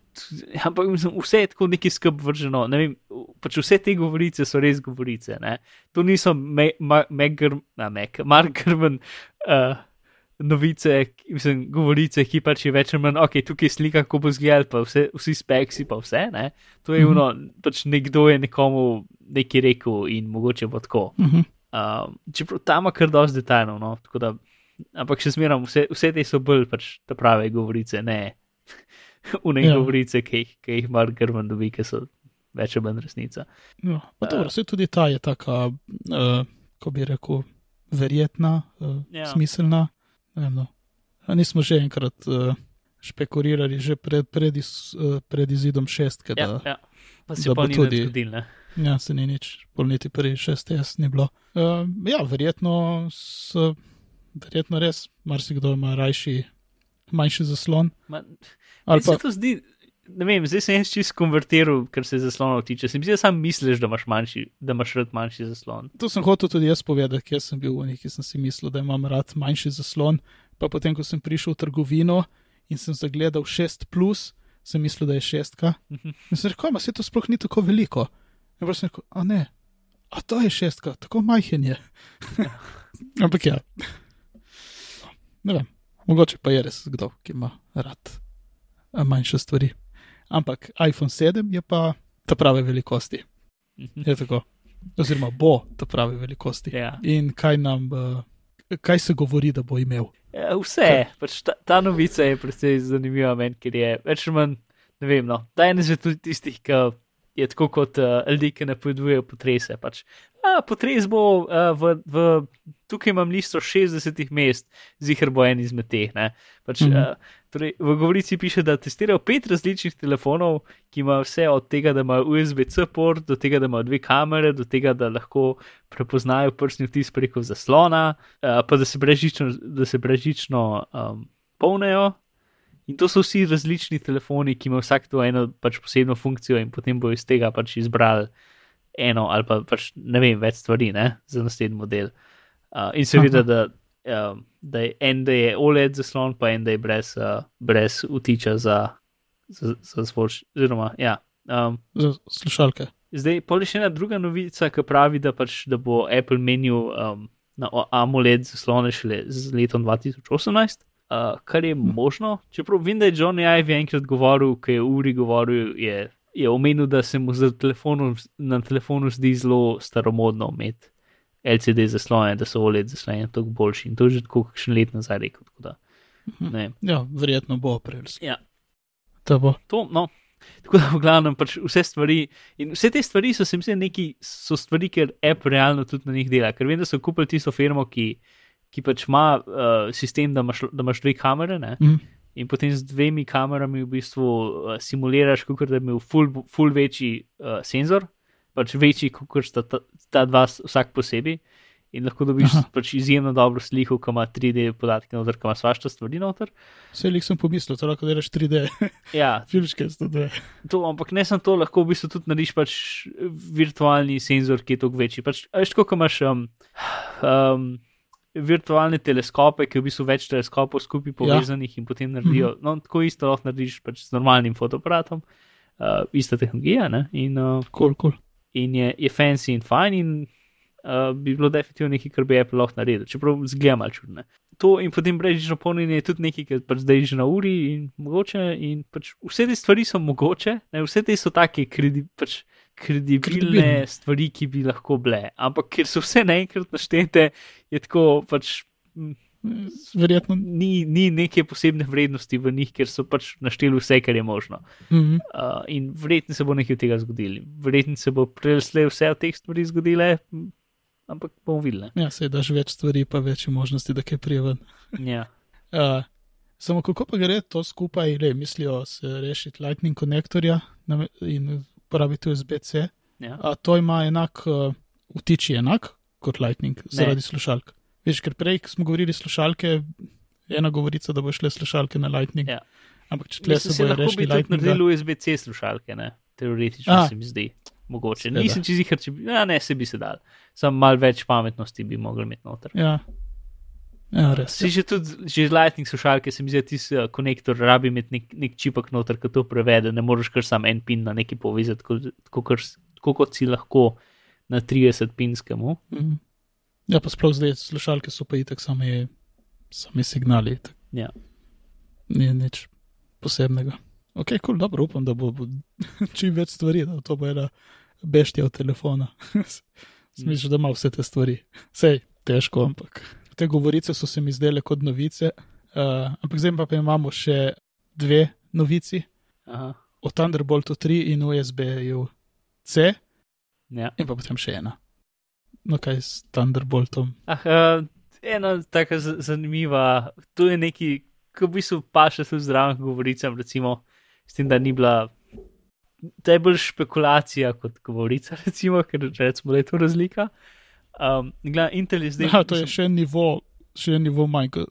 Ampak mislim, vse je tako neki skrb vrženo. Ne vem, pač vse te govorice so res govorice. Ne? To niso me, ma, Megr, na, Meg, Mark Grman uh, novice, ki- mislim, govorice, ki pač je več ali manj, ok, tukaj je slika, kako bo zgledal, pa vse, vsi speksi, pa vse. Ne? To je Mhm. uno, pač nekdo je nekomu nekaj rekel in mogoče bo tako. Uh -huh. Um, čeprav tam ima kar dosti detajlov, no? tako da, ampak še zmeraj vse, vse te so bolj pač te prave govorice, ne une Ja. ja. govorice, ki jih, ki jih Mark Grman dobi, ki so več ali manj resnica. no, pa Eh. dobro, vse tudi ta je taka, uh, ko bi rekel, verjetna, uh, ja. Ja. smiselna. Vem, no. A nismo že enkrat uh, špekulirali, že pred, pred, iz, uh, pred izidom šestke, Ja, da ja. Pa se pa ni tudi- zgodil? Ja, se ni nič, pol niti pri 6S ni bilo. Uh, ja, verjetno, s, verjetno res, marsikdo ima rajši manjši zaslon. Ma, Ali meni se pa, to zdi, ne vem, zdaj sem jaz čist konvertiral, kar se zaslonov tiče. Se mi zdi, da sam misliš, da imaš, manjši, da imaš rad manjši zaslon. to sem hotel tudi jaz povedati, ker sem bil v neki, sem si mislil, da imam rad manjši zaslon. Pa potem, ko sem prišel v trgovino in sem zagledal 6, plus, sem mislil, da je šestka. Mhm. In sem rekel, ma se to sploh ni tako veliko. In pa sem rekel, a ne, a to je šestka, tako majhen je. Ampak ja. Ne vem, mogoče pa je res kdo, ki ima rad a, manjše stvari. Ampak iPhone 7 je pa ta prave velikosti. Mhm. Je tako. Oziroma bo ta prave velikosti. Ja. In kaj nam, uh, kaj se govori, da bo imel? Ja, vse, pač ta, ta novica je precej zanimiva meni, ker je več ali manj, ne vem, no, da je ena izmed tistih, ki je tako kot uh, ljudje, ki napovedujejo potrese. Pač, a, potres bo uh, v, v, tukaj imam listo 60 mest, zihar bo en izmed teh. ne. Pač, Mhm. uh, torej, v govorici piše, da testirajo pet različnih telefonov, ki imajo vse od tega, da imajo USB-C port, do tega, da imajo dve kamere, do tega, da lahko prepoznajo prstni vtis preko zaslona, uh, pa da se brežično, da se brežično um, polnejo. In to so vsi različni telefoni, ki imajo vsak to eno pač posebno funkcijo in potem bo iz tega pač izbrali eno ali pa pač ne vem, več stvari ne, za naslednji model. Uh, in seveda, da, uh, da je en, da je OLED zaslon, pa en, da je brez, uh, brez utiča za, za, za zvoč. Oziroma, ja. Um, Za slušalke. Zdaj, pa še ena druga novica, ki pravi, da, pač, da bo Apple menil um, na AMOLED zaslone šele z letom 2018, uh, kar je možno. Čeprav vem, da je John Ive enkrat govoril, ki je uri govoril, je, je omenil, da se mu telefonu, na telefonu zdi zelo staromodno imeti LCD zaslone, da so OLED zaslone tako boljši. In to je že tako kakšen let nazaj rekel. Ne. Ja, verjetno bo april. Ja, To bo. to, no. Tako da, v glavnem, pač vse stvari. In vse te stvari so se mi zdeli neki, so stvari, ker app realno tudi na njih dela. Ker vem, da so kupili tisto firmo, ki, ki pač ima uh, sistem, da imaš, da imaš dve kamere. Ne? Mm. In potem z dvemi kamerami v bistvu uh, simuliraš, kot da bi imel full, full večji uh, senzor, pač večji, kot sta ta, ta dva vsak posebej. In lahko dobiš Aha. pač izjemno dobro sliko, ki ima 3D podatke, noter, ki ima svašta stvari noter. Vse lik sem pomislil, to lahko delaš 3D, Ja, filmske 100D. to, ampak ne samo to, lahko v bistvu tudi narediš pač virtualni senzor, ki je toliko večji. Pač, veš, kot imaš um, um, virtualne teleskope, ki v bistvu več teleskopov skupaj povezanih ja. in potem naredijo. -hmm. No, tako isto lahko narediš pač z normalnim fotoaparatom, uh, ista tehnologija. Ne? In, uh, Kul, kul. in je, je fancy in fajn, in uh, bi bilo definitivno nekaj, kar bi Apple lahko naredil, čeprav zgleda malo čudno. To in potem brezžično polnjenje je tudi nekaj, kar pač zdaj že na uri in mogoče. In pač vse te stvari so mogoče, ne, vse te so take kredi, pač kredibilne Kredibilne. stvari, ki bi lahko bile. Ampak ker so vse naenkrat naštete, je tako pač. mm, Verjetno. Ni, ni neke posebne vrednosti v njih, ker so pač našteli vse, kar je možno. Mm. Uh, in verjetno se bo nekaj od tega zgodilo. Verjetno se bo prelesle vse od teh stvari zgodile, m, ampak bomo videli. Ja, se daš več stvari, pa večje možnosti, da kaj prije ven. ne. Ja. Uh, samo kako pa gre to skupaj, le mislijo se rešiti Lightning konektorja in uporabiti USB-C. Ja. A to ima enak, uh, vtič je enak kot Lightning zaradi slušalk. Veš, ker prej smo govorili slušalke, ena govorica, da bo šle slušalke na Lightning. Ja. Ampak če tle Mislim, se bojo lahko bi rešili tudi naredili USB-C slušalke, ne? teoretično A. se mi zdi. Mogoče. Seveda. Nisem čez jih, če bi, ja, ne, se bi se dal. Sam malo več pametnosti bi mogli imeti noter. Ja, ja res. Si že tudi, že z Lightning slušalke, se mi zdi, da ti uh, konektor rabi imeti nek, nek čipek noter, ki to prevede. Ne moreš kar sam en pin na neki povezati, tako, tako, kar- tako kot si lahko na 30 pinskemu. Mhm. Ja, pa sploh zdaj slušalke so pa itek sami, sami signali. itak. Ja. Ni nič posebnega. Ok, kul, cool, dobro, upam, da bo, bo čim več stvari, da to bo ena beštija od telefona. Smisliš, da ima vse te stvari. Sej, težko, ampak te govorice so se mi zdele kot novice. Uh, ampak zdaj pa, pa imamo še dve novici Aha. o Thunderboltu 3 in USB-ju C, Ja. in pa potem še ena. No, kaj s Thunderboltom? Ah, uh, ena taka z- zanimiva, to je neki, ki v bistvu paše tudi zdravim govoricam, recimo, s tem, da ni bila. To je bolj špekulacija kot govorica, recimo, ker recimo, da je to razlika. Um, gleda, Intel je zdaj. Ja, to je še en nivo, še en nivo manj, kot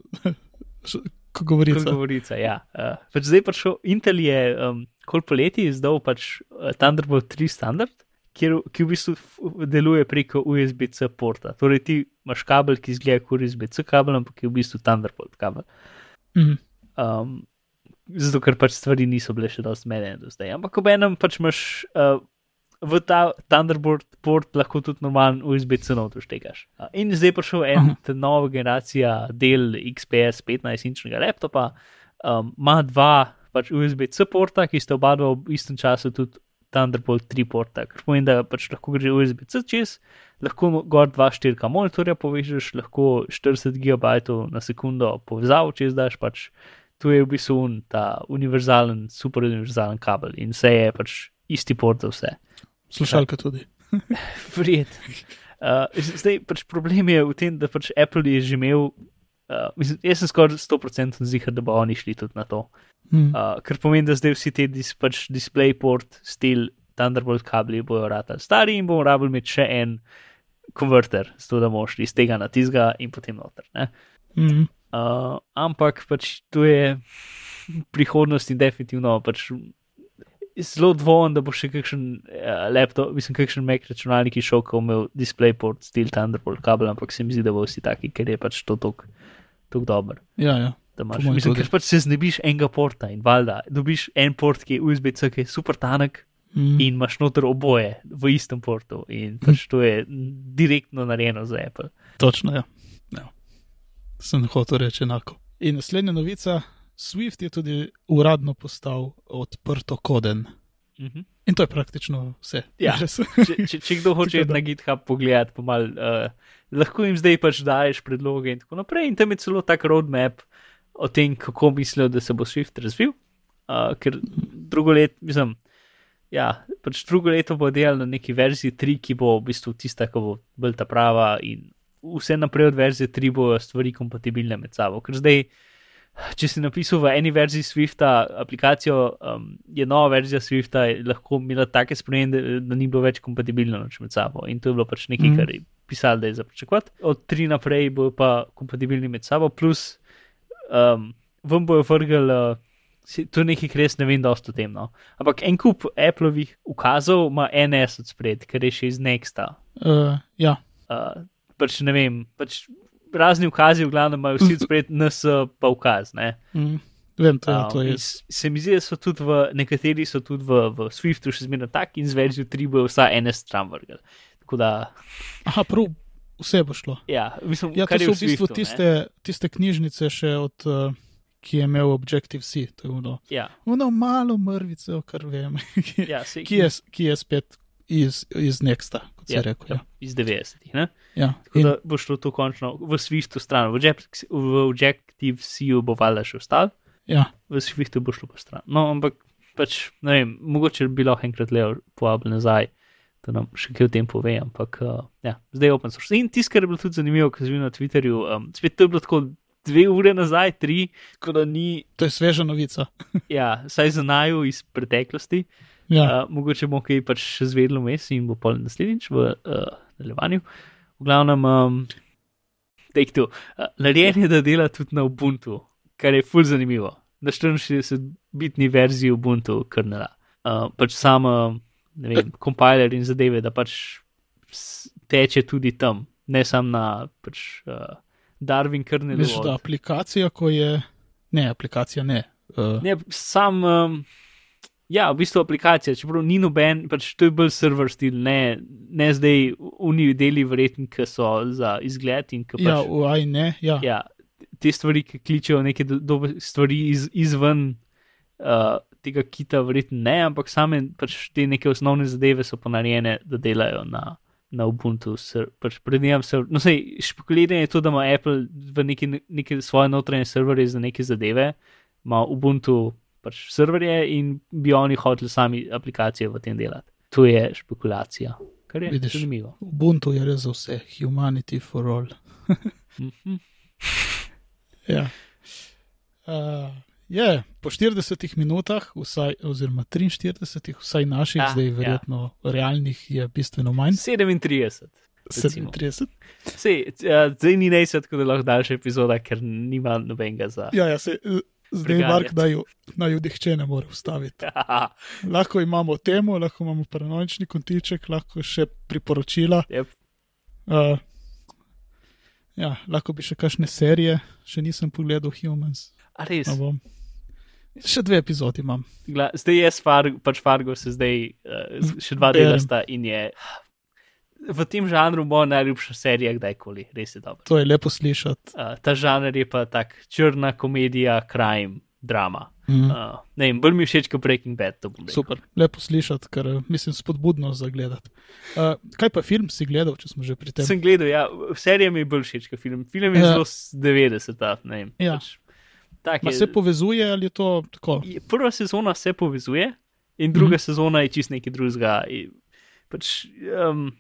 ko govorica. Kot govorica, ja. Uh, pač zdaj pač Intel je um, kol poleti izdal pač uh, Thunderbolt 3 standard, kjer, ki v bistvu deluje preko USB-C porta. Torej ti imaš kabel, ki izgleda kot USB-C kabel, ampak je v bistvu Thunderbolt kabel. Mhm. Um, zato, ker pač stvari niso bile še dosti zmedene do zdaj. Ampak ob enem pač imaš uh, v ta Thunderbolt port lahko tudi normalen USB-C noter štekaš. Uh, in zdaj je prišel en, ta nova generacija del XPS 15-inčnega laptopa, um, ima dva pač USB-C porta, ki sta oba dva v istem času tudi Thunderbolt 3 porta, kar pomeni, da pač lahko gre USB-C čez, lahko gor dva štirka monitorja povežeš, lahko 40 GB na sekundo povezavo čez daš, pač tu je v bistvu un, ta univerzalen, super univerzalen kabel in vse je pač isti port za vse. Slušalka tudi. Verjetno. Uh, zdaj pač problem je v tem, da pač Apple je že imel. Uh, mislim, jaz sem skoraj 100% zihar, da bo oni šli tudi na to. Mhm. Uh, kar pomeni, da zdaj vsi ti dis, pač DisplayPort, stil Thunderbolt kabli bojo ratali stari in bomo rabili imeti še en konverter, zato da bomo šli iz tega na tizga in potem noter. Ne? Mhm. Uh, ampak pač to je, prihodnosti definitivno pač zelo dvojen, da bo še kakšen uh, laptop, mislim, kakšen Mac računalnik šel, ko imel DisplayPort, Steel Thunderbolt kabel, ampak se mi zdi, da bo vsi taki, ker je pač to tok, tok dober. Ja, ja. Imaš, mojem mislim, ker pač se znebiš enega porta in valjda, dobiš en port, ki je USB-C, ki je super tanek Mm. in imaš noter oboje v istem portu in pač to je direktno narejeno za Apple. Točno, ja. Sem hotel reči enako. In naslednja novica, Swift je tudi uradno postal odprto koden. Mhm. In to je praktično vse. Ja. Če, če, če kdo hoče na GitHub pogledati, pomal, uh, lahko jim zdaj pač daješ predloge in tako naprej. In tam je celo tak roadmap o tem, kako mislijo, da se bo Swift razvil. Uh, ker drugo leto, mislim, ja, pač drugo leto bo delal na neki verziji 3, ki bo v bistvu tista, ki bo bolj ta prava in vse naprej od verzije 3 bojo stvari kompatibilne med sabo. Ker zdaj, če si napisal v eni verziji Swifta aplikacijo, um, je nova verzija Swifta lahko imela take spremembe, da, da ni bilo več kompatibilno med sabo. In to je bilo pač nekaj, mm. kar je pisalo, da je za pričakovati. Od 3 naprej bojo pa kompatibilni med sabo, plus um, vam bojo vrgli. Uh, To je nekaj, kar res ne vem, dosta o tem. No. Ampak en kup Appleovih ukazov ima NS od spred, ker je še iz Nexta. Uh, ja, Uh, pač ne vem, pač razni ukazi, v glavnem imajo vsi spred NS pa ukaz. Ne. mm, vem, to, Um, to je. Se mi zdi, da so tudi v nekateri so tudi v, v Swiftu še zmeraj tak in z verzijo 3 bojo vsa NS stran vrgli. Tako da, Aha, prav, vse bo šlo. ja, mislim, Ja, to so v bistvu Swiftu, ne. tiste, tiste knjižnice še od. Uh, Ki je imel Objective-C, to je ono, Ja, ono malo mrvico, kar vem, ki, ja, se, ki, je, ki je spet iz, iz Nexta, kot si ja, rekel. ja, iz 90-ih. ne. Ja. Tako In, da bo šlo to končno v Swiftu stran, v, Object- v Objective-C bo valjda še ostal, ja, v Swiftu bo šlo pa stran. No, ampak pač, ne vem, mogoče bi lahko enkrat Leo povabil nazaj, da nam še kaj o tem pove, ampak uh, ja, zdaj je open source. In tisto, kar je bilo tudi zanimivo, kar sem videl na Twitterju, um, spet to je bilo tako dve ure nazaj, tri, tako da ni, to je sveža novica. ja, saj za naju iz preteklosti. Ja, Uh, mogoče bomo kaj pač še zvedeli vmes in bo pol naslednjič v uh, nadaljevanju. V glavnem, um, take two. Uh, narejen je, da dela tudi na Ubuntu, kar je ful zanimivo. Na 64-bitni verziji Ubuntu krnela. Uh, pač sam, uh, ne vem, kompiler in zadeve, da pač teče tudi tam, ne samo na pač, uh, Darwin krnelu. Misliš, da aplikacija, ko je. Ne, aplikacija ne. Uh, Ne, sam, um, ja, v bistvu aplikacija, čeprav ni noben, pač to je bolj server stil, ne, ne zdaj uniji deli verjetni, ki so za izgled in ki ja, pač, v AI ne. Ja. ja, te stvari, ki kličejo neke do, do, stvari iz, izven uh, tega kita, verjetno ne, ampak same pač te neke osnovne zadeve so ponarejene, da delajo na. Na Ubuntu, ser, pač prednjem se. No, sej, špekuliranje je to, da ima Apple v neki, neki svoje notranje serverje za neke zadeve, ima Ubuntu pač serverje in bi oni hoteli sami aplikacije v tem delati. To je špekulacija, kar je Vidiš. zanimivo. Ubuntu je res za vse, humanity for all. Mhm. Ja. Uh, je, po 40 minutah, vsaj, oziroma 43, vsaj naših, ja, zdaj ja. verjetno ja. realnih, je bistveno manj. 37. recimo. 37. Sej, uh, zdaj ni nejse, tako da lahko daljša epizoda, ker nima nobenega za. Ja, ja, se, eh, zdaj Preganjati. Mark naj, naj jo nihče ne more ustaviti. Lahko imamo temo, lahko imamo paranoični kontiček, lahko še priporočila. Yep. Uh, ja, lahko bi še kakšne serije, še nisem pogledal Humans. A res. No. Še dve epizodi imam. Gla, zdaj je Fargo, pač Fargo se zdaj uh, še dva dela sta in je. V tem žanru bo najljubša serija kdajkoli, res je dobro. To je lepo slišati. Uh, ta žanr je pa tak črna komedija, crime, drama. Mm. Uh, ne vem, bolj mi všeč kot Breaking Bad. Super, lepo slišati, ker eh, mislim spodbudno za gledati. Uh, kaj pa film si gledal, če smo že pri tem? Sem gledal, ja, serija mi je bolj všeč kot film. Film je Ja. zelo s 90, ne vem. Ja. Pač, tak je. se povezuje ali je to tako? je- Prva sezona se povezuje, in druga mm. sezona je čist nekaj drugega. Pač, um,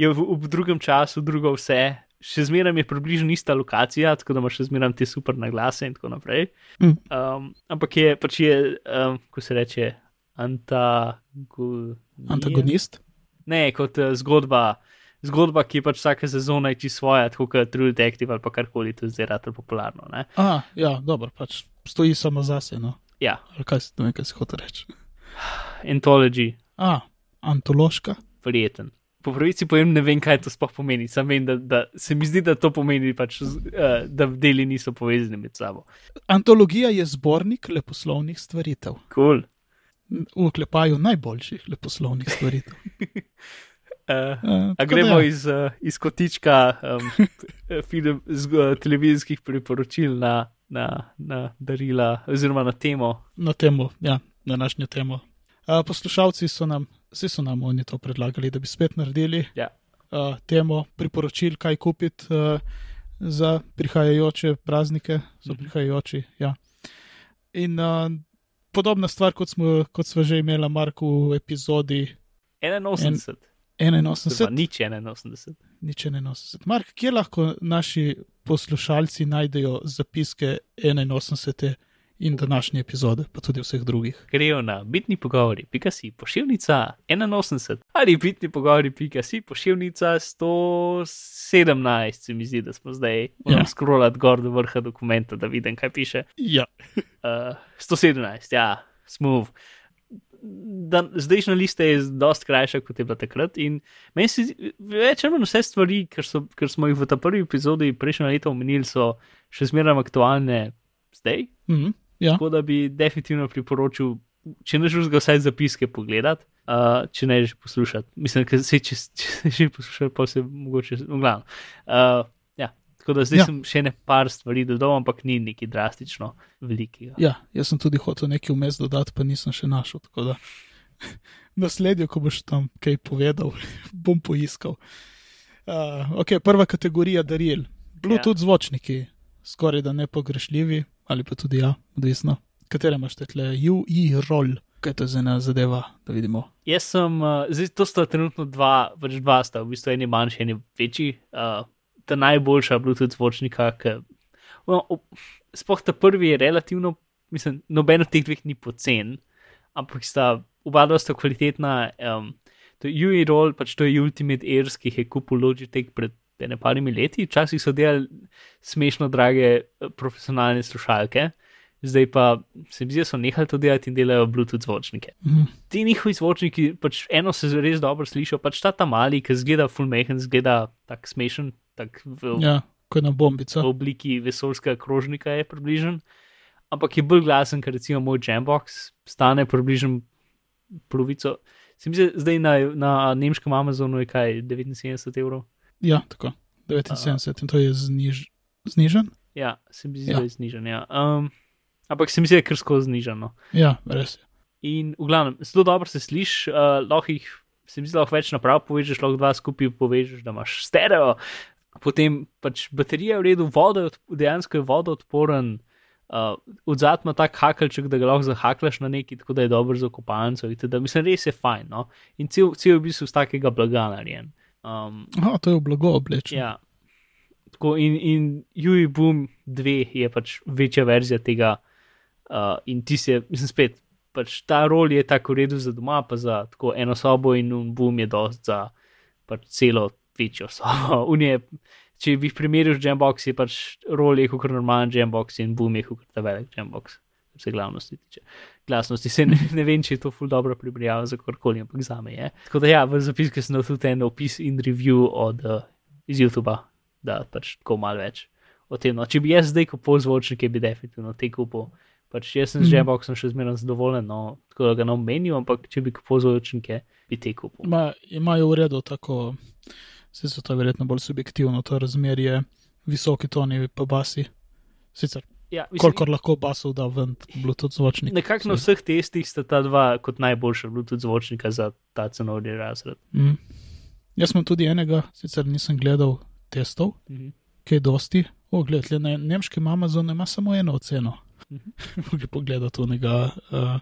je v, v drugem času drugo vse, še zmeraj je približno ista lokacija, tako da imaš še zmeraj te super naglase in tako naprej. Mm. Um, ampak je, pač je, um, ko se reče, antagonist. Antagonist? Ne, kot uh, zgodba, zgodba, ki je pač vsaka sezona je čisto svoja, tako kot True Detective ali pa karkoli, to je zdaj rado popularno. Ne? Aha, ja, dobro, pač stoji samo zase. No. Ja, Ali kaj si, ne vem, kaj si hotel reči. Anthology, A, antološka. verjeten. Po pravici povem, ne vem, kaj to sploh pomeni. Sam vem, da, da se mi zdi, da to pomeni, pač, uh, da deli niso povezani med sabo. Antologija je zbornik leposlovnih stvaritev. Cool. V oklepaju najboljših leposlovnih stvaritev. Uh, Uh, A gremo iz, uh, iz kotička um, film, z, uh, televizijskih priporočil na, na, na darila, oziroma na temo. na temo, ja, današnjo temo. Uh, poslušalci so nam, vsi so nam oni to predlagali, da bi spet naredili Ja. uh, temo priporočil, kaj kupiti uh, za prihajajoče praznike, Mhm. prihajajoči. Ja. In uh, podobna stvar, kot smo, kot smo že imeli, Marko, v epizodi 81, 81, oziroma nič 81. nič 81. Mark, kje lahko naši poslušalci najdejo zapiske 81. in današnje epizode, pa tudi vseh drugih? Grejo na bitni pogovori, pika si pošiljnica 81 ali bitni pogovori, pika si pošiljnica 117, se mi zdi, da smo zdaj. Moram Ja. scrollati gor do vrha dokumenta, da vidim, kaj piše. Ja. Uh, 117, ja, smooth. Da, zdajšnja lista je dosti krajša, kot je bila takrat. In meni se več ali manj vse stvari, ker, so, ker smo jih v ta prvi epizodi prejšnjo leto omenili, so še zmeraj aktualne zdaj. Mhm. Ja. Tako da bi definitivno priporočil, če ne žužga vsaj zapiske pogledati, uh, če ne že poslušati. Mislim, da se če, če že poslušati, pa se mogoče, v glavnem. Uh, ja, tako da zdaj ja. sem še ne par stvari dodal, ampak ni neki drastično velikega. ja, jaz sem tudi hotel nekaj vmes dodati, pa nisem še našel. Tako da naslednjo, ko boš tam kaj povedal, bom poiskal. Uh, ok, prva kategorija daril. Bluetooth ja. zvočniki, skoraj da nepogrešljivi, ali pa tudi ja, odvisno. Katere imaš te tle, UI roll, kaj to je za ena zadeva, da vidimo. Jaz sem, uh, zdaj to sta trenutno dva, pač dva sta, v bistvu eni manjši, eni večji. Uh, ta najboljša Bluetooth zvočnika, ki. No, sploh ta prvi je relativno, mislim, noben od teh dveh ni pocen, ampak sta oba dva sta kvalitetna. Um, to je UI roll, pač to je Ultimate Airs, ki jih je kupil Logitech pred ene parimi leti. Včasih so delali smešno drage profesionalne slušalke. Zdaj pa se mi zdi, da so nehali to delati in delajo Bluetooth zvočnike Mhm. ti njihovi zvočniki, pač eno se res dobro slišijo, pač ta ta mali, ki zgleda fulmehen, zgleda tak smešen, tak v, ja. Ko je na bombica. v obliki vesoljskega krožnika je približen, ampak je bolj glasen, ker recimo moj Jambox stane približno polovico. Se mi zdi, zdaj na, na nemškem Amazonu je kaj 79 evrov. Ja, tako. 79 in to je zniž, znižen. Ja, se mi zdi, Ja. da je znižen. Ja. Um, ampak se mi zdi, da je kar skozi znižano. Ja, res je. In v glavnem, zelo dobro se slišiš, uh, lahko jih, se mi zdi, lahko več naprav povežeš, lahko dva skupaj povežeš, da imaš stereo. Potem pač baterija je v redu, voda dejansko je vodoodporen, uh, odzad ima tak hakelček, da ga lahko zahaklaš na neki, tako da je dober za kopalnico. Mislim, res je fajn. No? In cel, cel je v bistvu z takega blaga narejen. Um, Aha, to je v blago oblečeno. Ja. Tako in, in UI Boom 2 je pač večja verzija tega, uh, in ti se, mislim, spet, pač ta rol je tako v redu za doma, pa za tako eno sobo, in un Boom je dost za pač celo večjo sobo. Un je, če bi jih primerjal z Jambox, je pač rol je kot normalen Jambox in Boom je kot ta velik Jambox. Se glavnosti tiče. Glasnosti se ne, ne vem, če je to ful dobro primerjava za karkoli, ampak za me je. Tako da ja, v zapisku sem tudi en opis in review od uh, iz YouTuba, da pač tako malo več o tem. No, če bi jaz zdaj kupil zvočnike, bi definitivno te kupil. Pač jaz sem z Mhm. Jamboxom še zmeraj zadovoljen, no, tako da ga ne omenjam, ampak če bi kupil zvočnike, bi te kupil. Ma, imajo v redu tako, vse so to verjetno bolj subjektivno, to razmerje, visoki toni pa basi. Sicer, Ja, mislim, kolikor lahko basov da ven Bluetooth zvočnik. Nekako na vseh testih sta ta dva kot najboljša Bluetooth zvočnika za ta cenovni razred. Mm. Jaz sem tudi enega, sicer nisem gledal testov, Mhm. kaj dosti. O, gled, le na nemškem Amazonu ima samo eno oceno. Mhm. Mogli pogledati onega uh,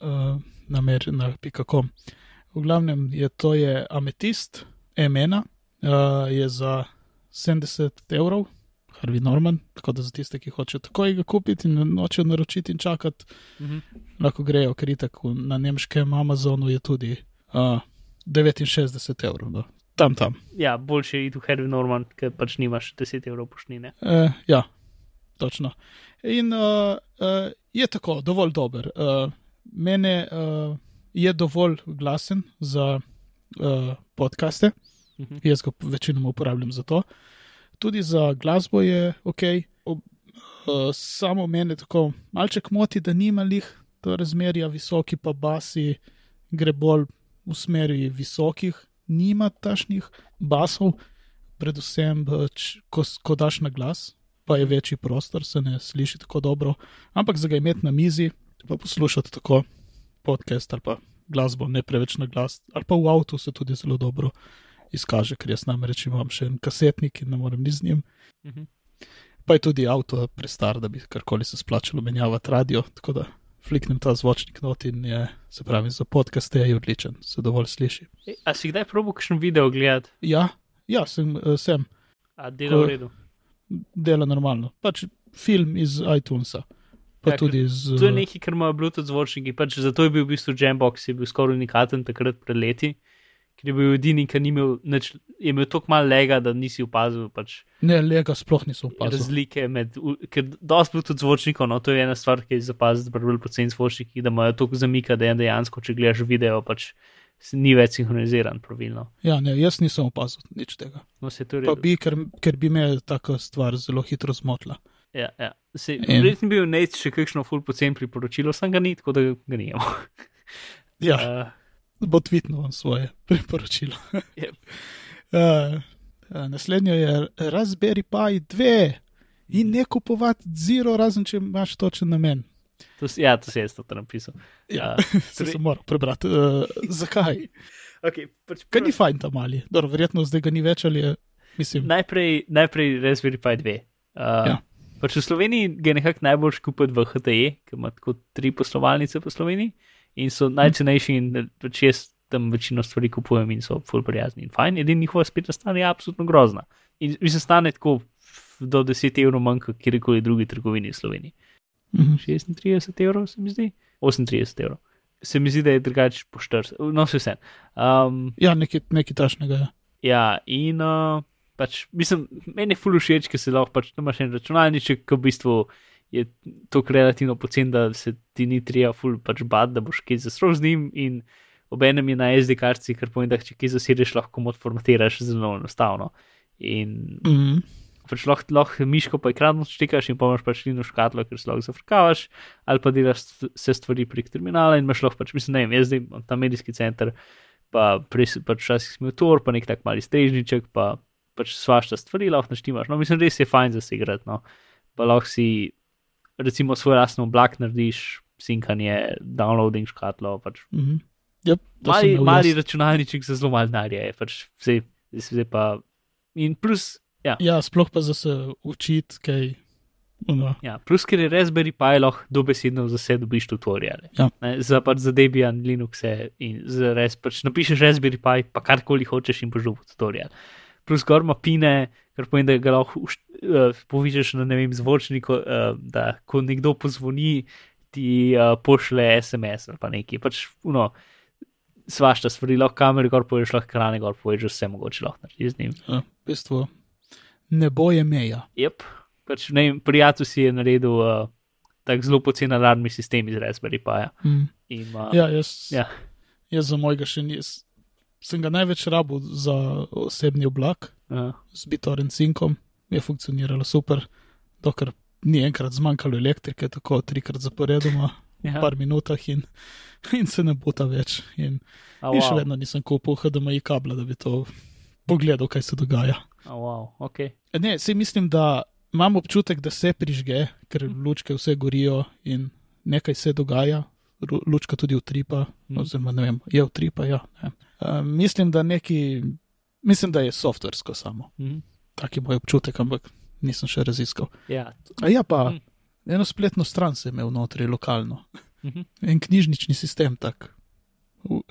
uh, na mer na pika.com. V glavnem je to je ametist, M1, uh, je za 70 evrov, Harvey Norman, tako da za tiste, ki hočejo takoj ga kupiti in nočejo naročiti in čakati, Mhm. lahko grejo, ker itak v- na nemškem Amazonu je tudi uh, 69 evrov. No. Tam, tam. Ja, boljše je iti v Harvey Norman, ker pač nimaš 10 evrov poštnine. Uh, ja, točno. In uh, uh, je tako, dovolj dober. Uh, mene uh, je dovolj glasen za uh, podcaste, Mhm. jaz ga večinoma uporabljam za to. Tudi za glasbo je ok. Ob, uh, samo mene tako malček moti, da nima lih to razmerja, visoki pa basi, gre bolj v smeri visokih, nima tašnih basov, predvsem, eh, č- ko, ko daš na glas, pa je večji prostor, se ne sliši tako dobro. Ampak za ga imeti na mizi, pa poslušati tako podcast ali pa glasbo, ne preveč na glas, ali pa v avtu se tudi zelo dobro izkaže, ker jaz namreč imam še en kasetnik in ne morem ni z njim. Mhm. Pa je tudi avto prestar, da bi karkoli se splačalo menjavati radio, tako da fliknem ta zvočnik not in je, se pravi, za podcaste je odličen, se dovolj sliši. E, A si kdaj probil kakšen video gledati, Ja, ja sem, eh, sem a dela Ko- v redu? dela normalno. Pač film iz iTunesa, pa Ja, tudi iz. To je eh, nekaj, kar imajo Bluetooth zvočniki, pač zato je bil v bistvu Jambox, je bil skoraj unikaten takrat pred leti, ker je bil edini, ki ni imel, nič, je imel toliko malo lega, da nisi opazil pač Ne, lega sploh nisem opazil. razlike med, ker dosti Bluetooth zvočnikov, no to je ena stvar, ki je zapaziti pri bolj poceni zvočnikih, da imajo toliko zamika, da je dejansko, če gledaš video, pač ni več sinhroniziran pravilno. Ja, ne, jaz nisem opazil nič tega. No, se to je Pa bi, ker, ker bi me taka stvar zelo hitro zmotila. Ja, ja. Se, In- verjetno bi bil Nate še kakšno full pocen priporočilo, sem ga ni, tako da ga nijemo. Ja, Uh, bo tvitnil on svoje priporočilo. Yep. uh, naslednjo je Raspberry Pi 2 in ne kupovati zero, razen če imaš točen namen. to, si- ja, to si jaz to napisal. Ja, Uh, se sem moral prebrati. Uh, zakaj? okay, pač Kaj ni fajn tam mali? Dobro, verjetno zdaj ga ni več ali je, mislim. najprej, najprej Raspberry Pi 2. Uh, Ja. Pač v Sloveniji je nekako najbolj kupiti v HTE, ki ima tako tri poslovalnice po Sloveniji in so najcenejši in pač jaz tam večino stvari kupujem in so full prijazni in fajn. Edini njihova spletna stran je absolutno grozna. In mi se stane tako do 10 evrov manj kot kjerkoli drugi trgovini v Sloveniji. Mhm. 36 evrov se mi zdi, 38 evrov. Se mi zdi, da je drugače po 40, no vse vse. Um, Ja, nekaj, nekaj tašnega je. Ja, in uh, pač, mislim, meni je ful všeč, ker se lahko pač imaš en računalniček, ki v bistvu je tako relativno pocen, da se ti ni treba ful pač bati, da boš kaj zasrol z njim in obenem je na SD kartici, kar pomeni, da če kaj zasedeš, lahko mod formatiraš zelo enostavno. In Mhm. pač lahko, lahko miško pa ekran odštekaš in pa imaš pač lino škatlo, ker se lahko zafrkavaš, ali pa delaš vse stvari prek terminala in imaš lahko pač, mislim, ne vem, jaz zdaj imam ta medijski center, pa prej pač včasih smel tor, pa nek tak mali strežniček, pa pač svašta stvari lahko naštimaš. No, mislim, res je fajn za se igrati, no. Pa lahko si recimo svoj lastno oblak narediš, sinkanje, downloading škatlo, pač Mhm. Yep, to sem mali, mali računalniček za zelo malo denarja je, pač zdaj, zdaj pa. In plus, ja, Ja, sploh pa za se učiti, kaj. Ono, Ja, plus, ker je Raspberry Pi lahko dobesedno za vse dobiš tutoriale. Ja. Ne, za pač za Debian, Linuxe in za res pač napišeš Raspberry Pi, pa karkoli hočeš in boš dobil tutorial. Plus gor ima pine, kar pomeni, da ga lahko uh, povišaš na ne vem zvočniku, uh, da ko nekdo pozvoni, ti uh, pošle SMS ali pa nekaj. Pač, uno, svašta stvari, lahko kamere gor poješ, lahko krane gor poješ, vse mogoče lahko narediš z njim. ja, v bistvu, nebo je meja. Yep. Pač, ne vem, prijatelj si je naredil uh, tak zelo pocen alarmni sistem iz Raspberry Pi. Mm. In, uh, Ja, jaz, Ja. jaz za mojega še nisem. Sem ga največ rabil za osebni oblak, uh, z BitTorrent sinkom, je funkcioniralo super, dokler ni enkrat zmanjkalo elektrike, tako trikrat zaporedoma, v ja. par minutah in, in se ne bota več. In, A, in še wow. vedno nisem kupil HDMI kabla, da bi to pogledal, kaj se dogaja. A, wow. okay. Ne, si mislim, da imam občutek, da se prižge, ker lučke vse gorijo in nekaj se dogaja. Lučka tudi utripa, Mhm. oziroma ne vem, je utripa. Ja, ne. Uh, mislim, da neki, mislim, da je softversko samo. mhm. Tak je moj občutek, ampak nisem še raziskal. ja. A ja, pa Mhm. eno spletno stran sem imel notri, lokalno. Mhm. En knjižnični sistem, tak. v-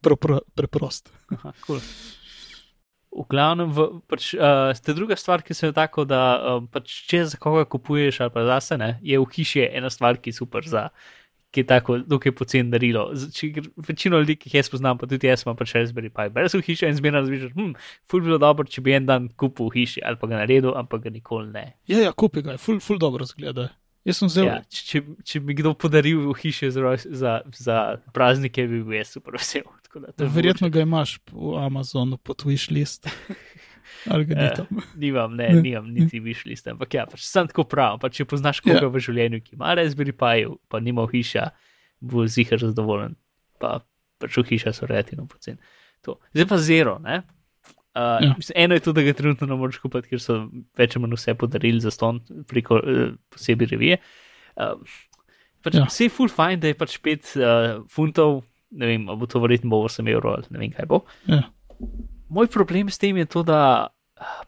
Pro, pro, preprost. Aha, cool. V glavnem, v, pač, uh, ste druga stvar, ki se je tako, da um, pač, če za koga kupuješ ali pa zase, ne, je v hiši ena stvar, ki je super za, ki je tako, dokaj pocen darilo. Če Večino ljudi, ki jih jaz poznam, pa tudi jaz imam pač Raspberry Pi. Brez v hiši in zmeraj razmišljam, hm, ful bi bilo dobro, če bi en dan kupil v hiši ali pa ga naredil, ampak ga nikoli ne. Ja, ja, kupi ga, ful, ful dobro zgleda. Jaz sem zelo. Ja, če, če, bi kdo podaril v hiši za, za, za praznike, bi bil jaz super vesel. Verjetno ga imaš v Amazonu pod wishlist. Ali ga ni Eh, tam. Nimam, ne, Ne. nimam niti višliste, ampak ja, pač sem tako prav. Pa če poznaš koga Ja. v življenju, ki ima Raspberry Pi, pa nima hiša, bo zihar zadovoljen. Pa pač v hiša so relativno poceni. To. Zdaj pa zero, ne? Uh, Ja. ja. Eno je to, da ga trenutno ne moreš kupiti, ker so več ali manj vse podarili za ston preko uh, posebej revije. Uh, pač Ja. ja. Vse je full fine, da je pač 5 uh, funtov, ne vem, bo to verjetno bo 8 evrov ali ne vem kaj bo. Ja. Moj problem s tem je to, da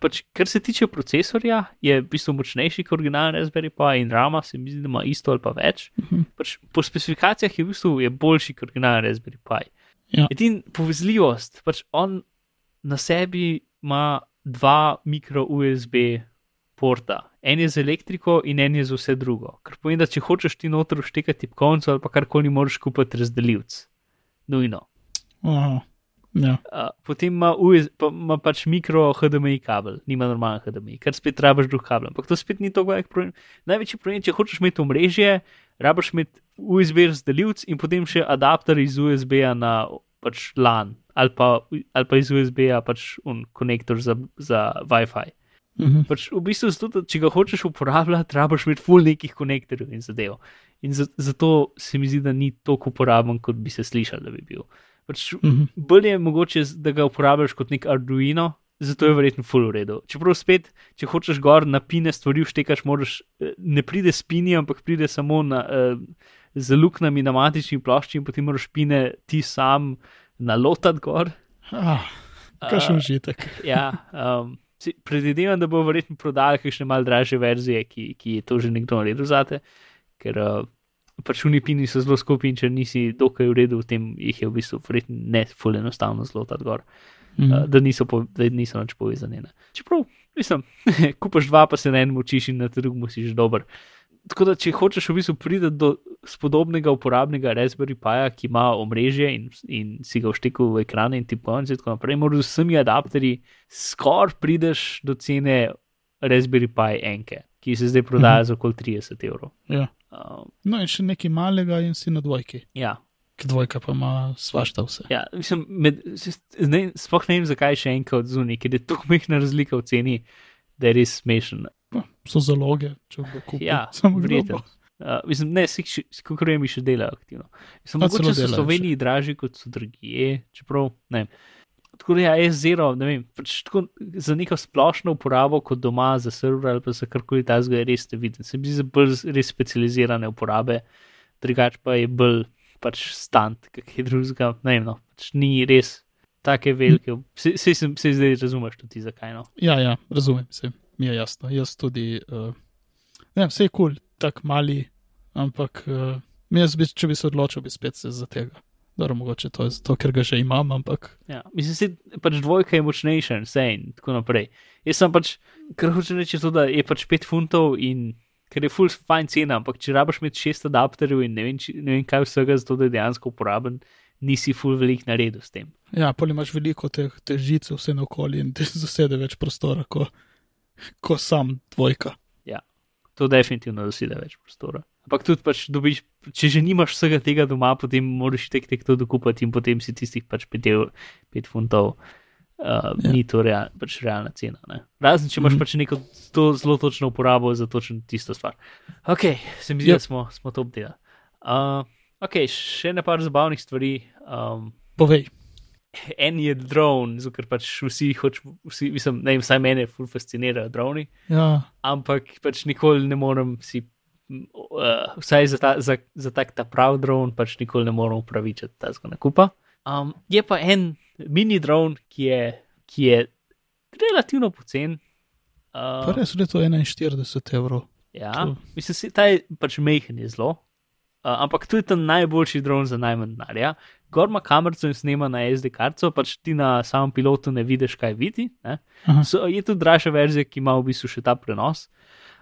pač, kar se tiče procesorja, je v bistvu močnejši kot originalen Raspberry Pi in Rama, se mi zdi, da ima isto ali pa več. Mhm. Pač, po specifikacijah je v bistvu je boljši kot originalen Raspberry Pi. Ja. Edin povezljivost, pač on na sebi ima dva mikro USB porta. En je z elektriko in en je za vse drugo. Kar pomeni, da če hočeš ti noter vštekati konco ali pa karkoli, moraš kupiti razdelivc. Nujno. Aha. Ja. Uh, potem ima, US, pa, ima pač mikro HDMI kabel, nima normalen HDMI, kar spet rabiš drug kabel. Ampak to spet ni tako velik problem. Največji problem, če hočeš imeti omrežje, rabiš imeti USB razdelivc in potem še adapter iz USB-ja na pač LAN ali pa, ali pa iz USB-ja pač un konektor za, za WiFi. Mhm. Pač v bistvu, zato, če ga hočeš uporabljati, rabiš imeti full nekih konektorjev in zadev. In za, zato se mi zdi, da ni tako uporaben, kot bi se slišal, da bi bil. Pač Mhm. bolje je mogoče, da ga uporabljaš kot nek Arduino, zato je verjetno full v redu. Čeprav spet, če hočeš gor na pine stvari vštekaš, moraš, eh, ne pride s pini, ampak pride samo na, uh, z luknami na matični plošči in potem moraš pine ti sam nalotati gor. Ah, kakšen užitek. Ja, um, predvidevam, da bo verjetno prodajal kakšne mal dražje verzije, ki, ki je to že nekdo naredil zate, ker uh, pač unipini so zelo skupaj in če nisi dokaj v redu v tem, jih je v bistvu verjetno ne fully enostavno zlotati gor, Mhm. uh, da niso, po, da niso nič povezane. Ne. Čeprav, mislim, kupaš dva, pa se na enem učiš in na drugem si že dober. Tako da, če hočeš v bistvu priti do spodobnega uporabnega Raspberry Pi, ki ima omrežje in, in si ga vštekel v ekrane in ti pojem, in tako naprej, moraš z vsemi adapterji skoraj prideš do cene Raspberry Pi enke, ki se zdaj prodaja za okoli 30 evrov. Ja. Um, No, in še nekaj malega, in si na dvojki. ja, Ki dvojka pa ima svašta vse. ja, mislim, med, zdaj, sploh ne vem, zakaj še enkrat od zunaj, ker je tako mehna razlika v ceni, da je res smešen. Pa, so zaloge, če ga kupiš. Ja, samo verjetno. Uh, mislim, ne, mi še delajo aktivno. Mislim, mogoče so v Sloveniji dražji kot so drugje, čeprav ne. vem. Tako da ja, S0, ne vem, pač tako, za neko splošno uporabo kot doma, za server ali pa za karkoli takega je res te viden. Se mi zdi za bolj res specializirane uporabe, drugače pa je bolj pač stand, kak je drugega, ne vem, no, pač ni res take velike. Se, se, se, se zdaj razumeš tudi zakaj, no. Ja, ja, razumem se, mi je jasno. Jaz tudi, uh, ne vem, vse je kul, cool, tako mali, ampak uh, jaz bi, če bi se odločil, bi spet se za tega. Dobro, mogoče to je zato, ker ga že imam, ampak Ja, mislim, da pač dvojka je močnejša vse in tako naprej. Jaz sem pač, kar hočem reči, to, da je pač 5 funtov in ker je full fine cena, ampak če rabiš imeti 6 adapterjev in ne vem, či, ne vem kaj vsega, zato da je dejansko uporaben, nisi full velik naredil s tem. ja, pol imaš veliko teh, teh žic vse naokoli in ti zasede več prostora, ko, ko sam dvojka. To definitivno zasede več prostora. Ampak tudi pač dobiš, če že nimaš vsega tega doma, potem moraš tek tek to dokupati in potem si tistih pač 5 funtov. Uh, Ja. ja. Ni to real, pač realna cena. Ne? Razen če imaš mm -hmm. pač neko to zelo točno uporabo za točno tisto stvar. Ok, se mi zdi, Yep. da smo, smo to obdelali. Uh, ok, še nekaj zabavnih stvari. Um, Povej. En je dron, ker pač vsi hočemo, vsi, mislim, ne vem, vsaj mene ful fascinirajo droni Ja, ampak pač nikoli ne morem si, uh, vsaj za, ta, za, za tak ta prav dron, pač nikoli ne morem upravičiti tega nakupa. Um, je pa en mini dron, ki je, ki je relativno pocen. Uh, da je to 41 evrov. ja, to- mislim, si, ta je pač mehen je zelo. Uh, ampak to je ta najboljši dron za najmanj denarja. Gor ima kamerico in snema na SD kartico, pač ti na samem pilotu ne vidiš, kaj vidi. Ne? Aha. So, je tudi dražja verzija, ki ima v bistvu še ta prenos.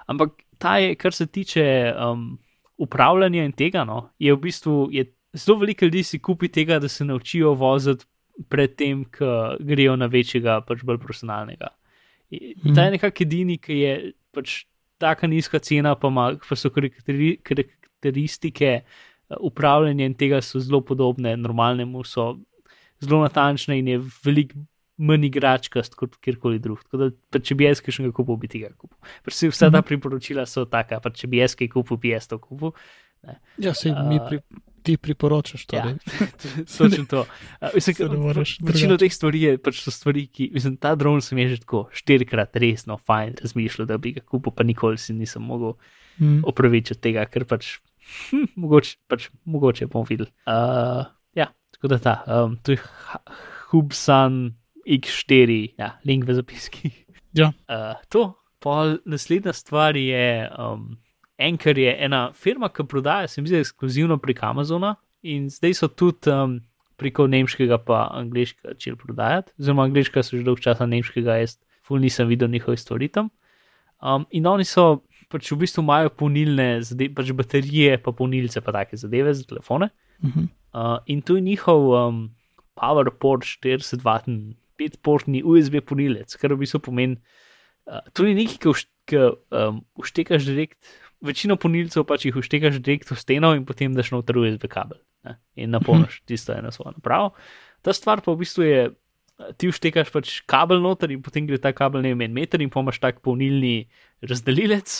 Ampak ta je, kar se tiče um, upravljanja in tega, no, je v bistvu je zelo veliko ljudi si kupi tega, da se naučijo voziti predtem, ko grejo na večjega, pač bolj profesionalnega. In ta je nekako edini, ki je pač taka nizka cena, pa, ima, pa so karakteri, karakteristike eh, upravljanja in tega so zelo podobne normalnemu, so zelo natančne in je veliko manj igračkast kot kjerkoli drug. Tako da, pa če bi jaz kaj še kupil, bi tega kupil. Pač vsa ta priporočila so taka, pa če bi jaz kaj kupil, bi jaz to kupil. Ne. Ja, se mi pri, ti priporočaš to. Ja, točno to. Uh, moreš Večino teh stvari je pač so stvari, ki, mislim, ta dron sem je že tako štirikrat resno, fajn razmišljal, da bi ga kupil, pa nikoli si nisem mogel Mm. opravičiti tega, ker pač, hm, mogoče, pač, mogoče bom videl. Uh, ja, tako da ta, um, to je Hubsan X4, ja, link v zapiski. Ja. Uh, to, pol naslednja stvar je, um, Anchor je ena firma, ki prodaja, se mi zdi, ekskluzivno prek Amazona in zdaj so tudi um, preko nemškega pa angliškega začeli prodajati, oziroma angliškega so že dolgo časa, nemškega jaz ful nisem videl njihovih stvari tam. Um, in oni so pač v bistvu imajo polnilne, zade- pač baterije, pa polnilce, pa take zadeve za telefone. Mhm. Uh, in tu je njihov um, PowerPort 40-vatn, 5-portni USB polnilec, kar v bistvu pomeni, uh, to ni nekaj, ki um, uštekaš direkt. Večino polnilcev pač jih uštekaš direkt v steno in potem daš noter USB kabel ne, in napolniš tisto eno svojo napravo. Ta stvar pa v bistvu je, ti uštekaš pač kabel noter in potem gre ta kabel ne vem, en meter in pa imaš tak polnilni razdelilec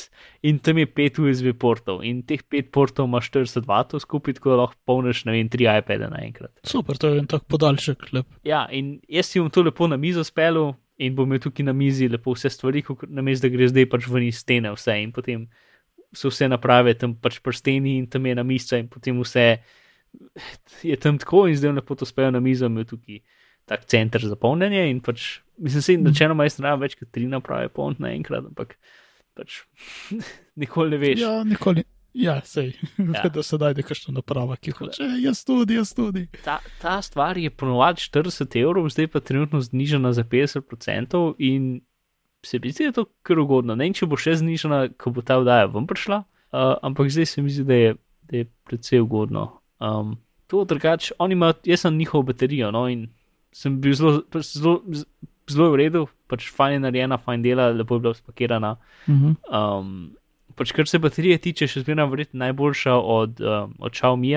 in tam je pet USB portov in teh pet portov imaš 40 vatov skupaj, tako da lahko polniš ne vem, tri iPade naenkrat. Super, to je en tak podaljšek. Lep. Ja, in jaz si bom to lepo na mizo spelil in bom imel tukaj na mizi lepo vse stvari, na mestu, da gre zdaj pač ven iz stene vse in potem so vse naprave tam pač prsteni in tam je na mizo in potem vse je tam tako in zdaj lepo to spel na mizo, imel tukaj tak center za polnjenje in pač mislim si, načeloma jaz ne rabim več kot tri naprave polniti naenkrat, ampak pač nikoli ne veš. Ja, nikoli. Ja, sej. Ja. Da se najde kakšna naprava, ki hoče. "E, Jaz tudi, jaz tudi. Ta, ta stvar je ponovadi 40 evrov, zdaj pa trenutno znižena za 50% in se mi zdi, da je to kar ugodno. Ne vem, če bo še znižena, ko bo ta vdaja ven prišla, uh, ampak zdaj se mi zdi, da je, da je predvsej ugodno. Um, to drugače, oni imajo, jaz sem njihovo baterijo, no in sem bil zelo, pač zelo, zelo v redu, pač fajn je narejena, fajn dela, lepo je bila spakirana. Mhm. Um, pač kar se baterije tiče, še zmeraj verjetno najboljša od, um, od Xiaomi,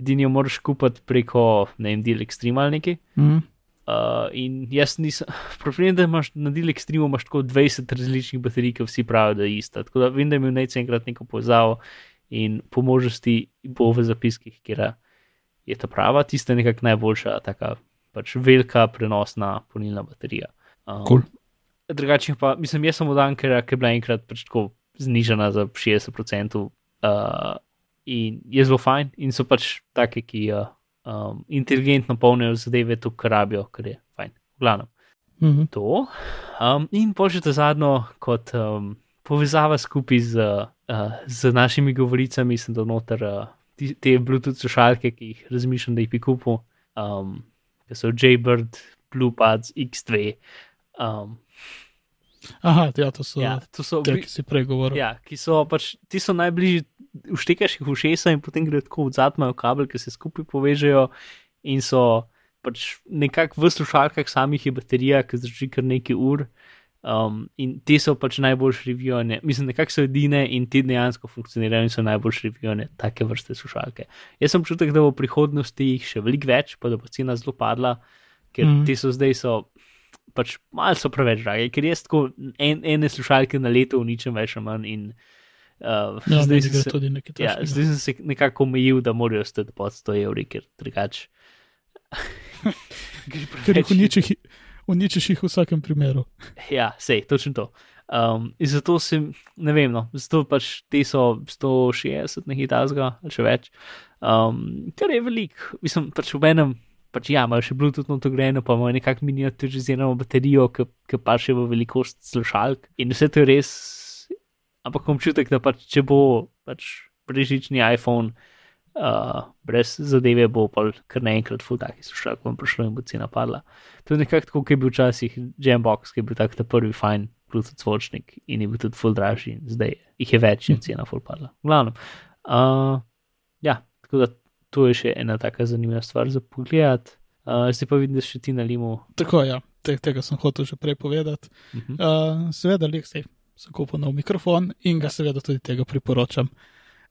edini jo moraš kupiti preko, ne vem, Deal Extreme ali nekaj. Mhm. Uh, in jaz nisem, problem je, da imaš na Deal Extreme imaš tako 20 različnih baterij, ki vsi pravijo, da je ista. Tako da vem, da je imel najce enkrat neko povezavo in po možnosti bo v zapiskih, kjer je ta prava, tista je nekako najboljša, taka pač velika prenosna polnilna baterija. Um, Cool. Drugače pa, mislim, jaz sem odan, ker je bila enkrat pač tako znižena za 60%. Uh, in je zelo fajn, in so pač take, ki uh, um, inteligentno polnijo zadeve, to, kar rabijo, kar je fajn. V glavnem Mhm. to. Um, in pošljete zadnjo kot um, povezava skupaj z, uh, z našimi govoricami, sem dal noter uh, ti- te Bluetooth slušalke, ki jih razmišljam, da jih bi kupil, um, ki so Jaybird, BluePads X2. Um, Aha, ja, to so ja, to so te, ki si prej govoril. Ja, ki so pač, ti so najbližji, uštekaš jih v ušesa in potem gre tako v zadnjo kabel, ki se skupaj povežejo in so pač nekako v slušalkah samih je baterija, ki zdrži kar nekaj ur. Um, in te so pač najboljše revijone, mislim, nekako so edine in te dejansko funkcionirajo in so najboljše revijone take vrste slušalke. Jaz sem občutek, da bo v prihodnosti jih še veliko več, pa da bo cena zelo padla, ker mm. te so zdaj so pač malce preveč drage, ker jaz tako en, ene slušalke na leto uničem več ali manj in uh, Ja, zdaj sem se, ja, zdaj sem se nekako omejil, da morajo stati pod 100 evri, ker drugače. Ker jih uničiš, uničiš jih v vsakem primeru. Ja, sej, točno to. Um, in zato sem, ne vem, no, zato pač te so 160 nekaj tazga, ali še več. Um, kar je velik, mislim, pač v enem, pač ja, imajo še Bluetooth notograjeno, pa imajo nekako miniaturizirano baterijo, ki, pa še v velikost slušalk. In vse to je res, ampak občutek, da pač če bo pač brežični iPhone. Uh, brez zadeve bo pa kar naenkrat full taki slušalk vam prišlo in bo cena padla. To je nekako tako, kot je bil včasih Jambox, ki je bil tak ta prvi fajn Bluetooth zvočnik in je bil tudi full dražji zdaj jih je več in cena full padla. V glavnem, Uh, ja, tako da to je še ena taka zanimiva stvar za pogled. Uh, zdaj pa vidim, da še ti na limu. Tako ja, te, tega sem hotel že prej povedati. Uh -huh. Uh, seveda, se sem kupil nov mikrofon in ga seveda tudi tega priporočam.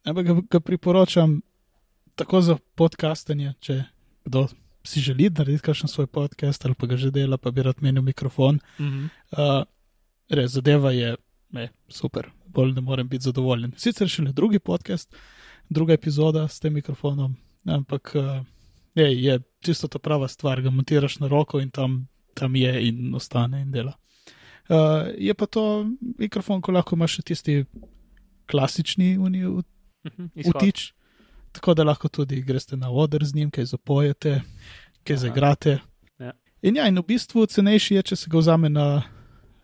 Ampak ga, ga priporočam tako za podcastanje, če kdo si želi narediti kakšen svoj podcast ali pa ga že dela, pa bi rad menil mikrofon. Uh -huh. Uh, res, zadeva je ne, super, bolj ne morem biti zadovoljen. Sicer še le drugi podcast, druga epizoda s tem mikrofonom, ampak uh, je, je čisto ta prava stvar, ga montiraš na roko in tam, tam je in ostane in dela. Uh, je pa to mikrofon, ko lahko imaš še tisti klasični uni, Uh -huh. Tako da lahko tudi greste na oder z njim, kaj zapojete, kaj Aha. zaigrate. Ja. In ja, in v bistvu cenejši je, če se ga vzame na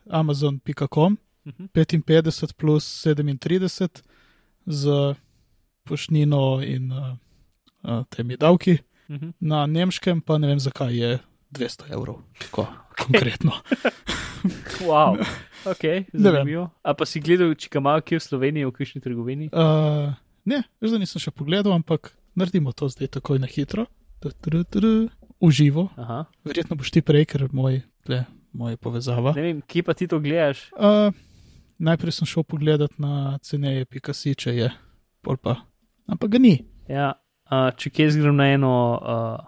amazon.com, Uh -huh. 55 plus 37 z poštnino in uh, uh, temi davki, Uh -huh. na nemškem pa ne vem zakaj je 200 evrov, tako konkretno. Wow. Ok, zanimivo. A pa si gledal, če ga imajo kje v Sloveniji, v kakšni trgovini? Uh, ne, da nisem še pogledal, ampak naredimo to zdaj takoj na hitro, v živo. Aha. Verjetno boš ti prej, ker moj, tle, moja povezava. Ne vem, kje pa ti to gledaš? Uh, najprej sem šel pogledat na ceneje.si, če je, pol pa. Ampak ga ni. Ja, uh, če kje zgrem na eno uh,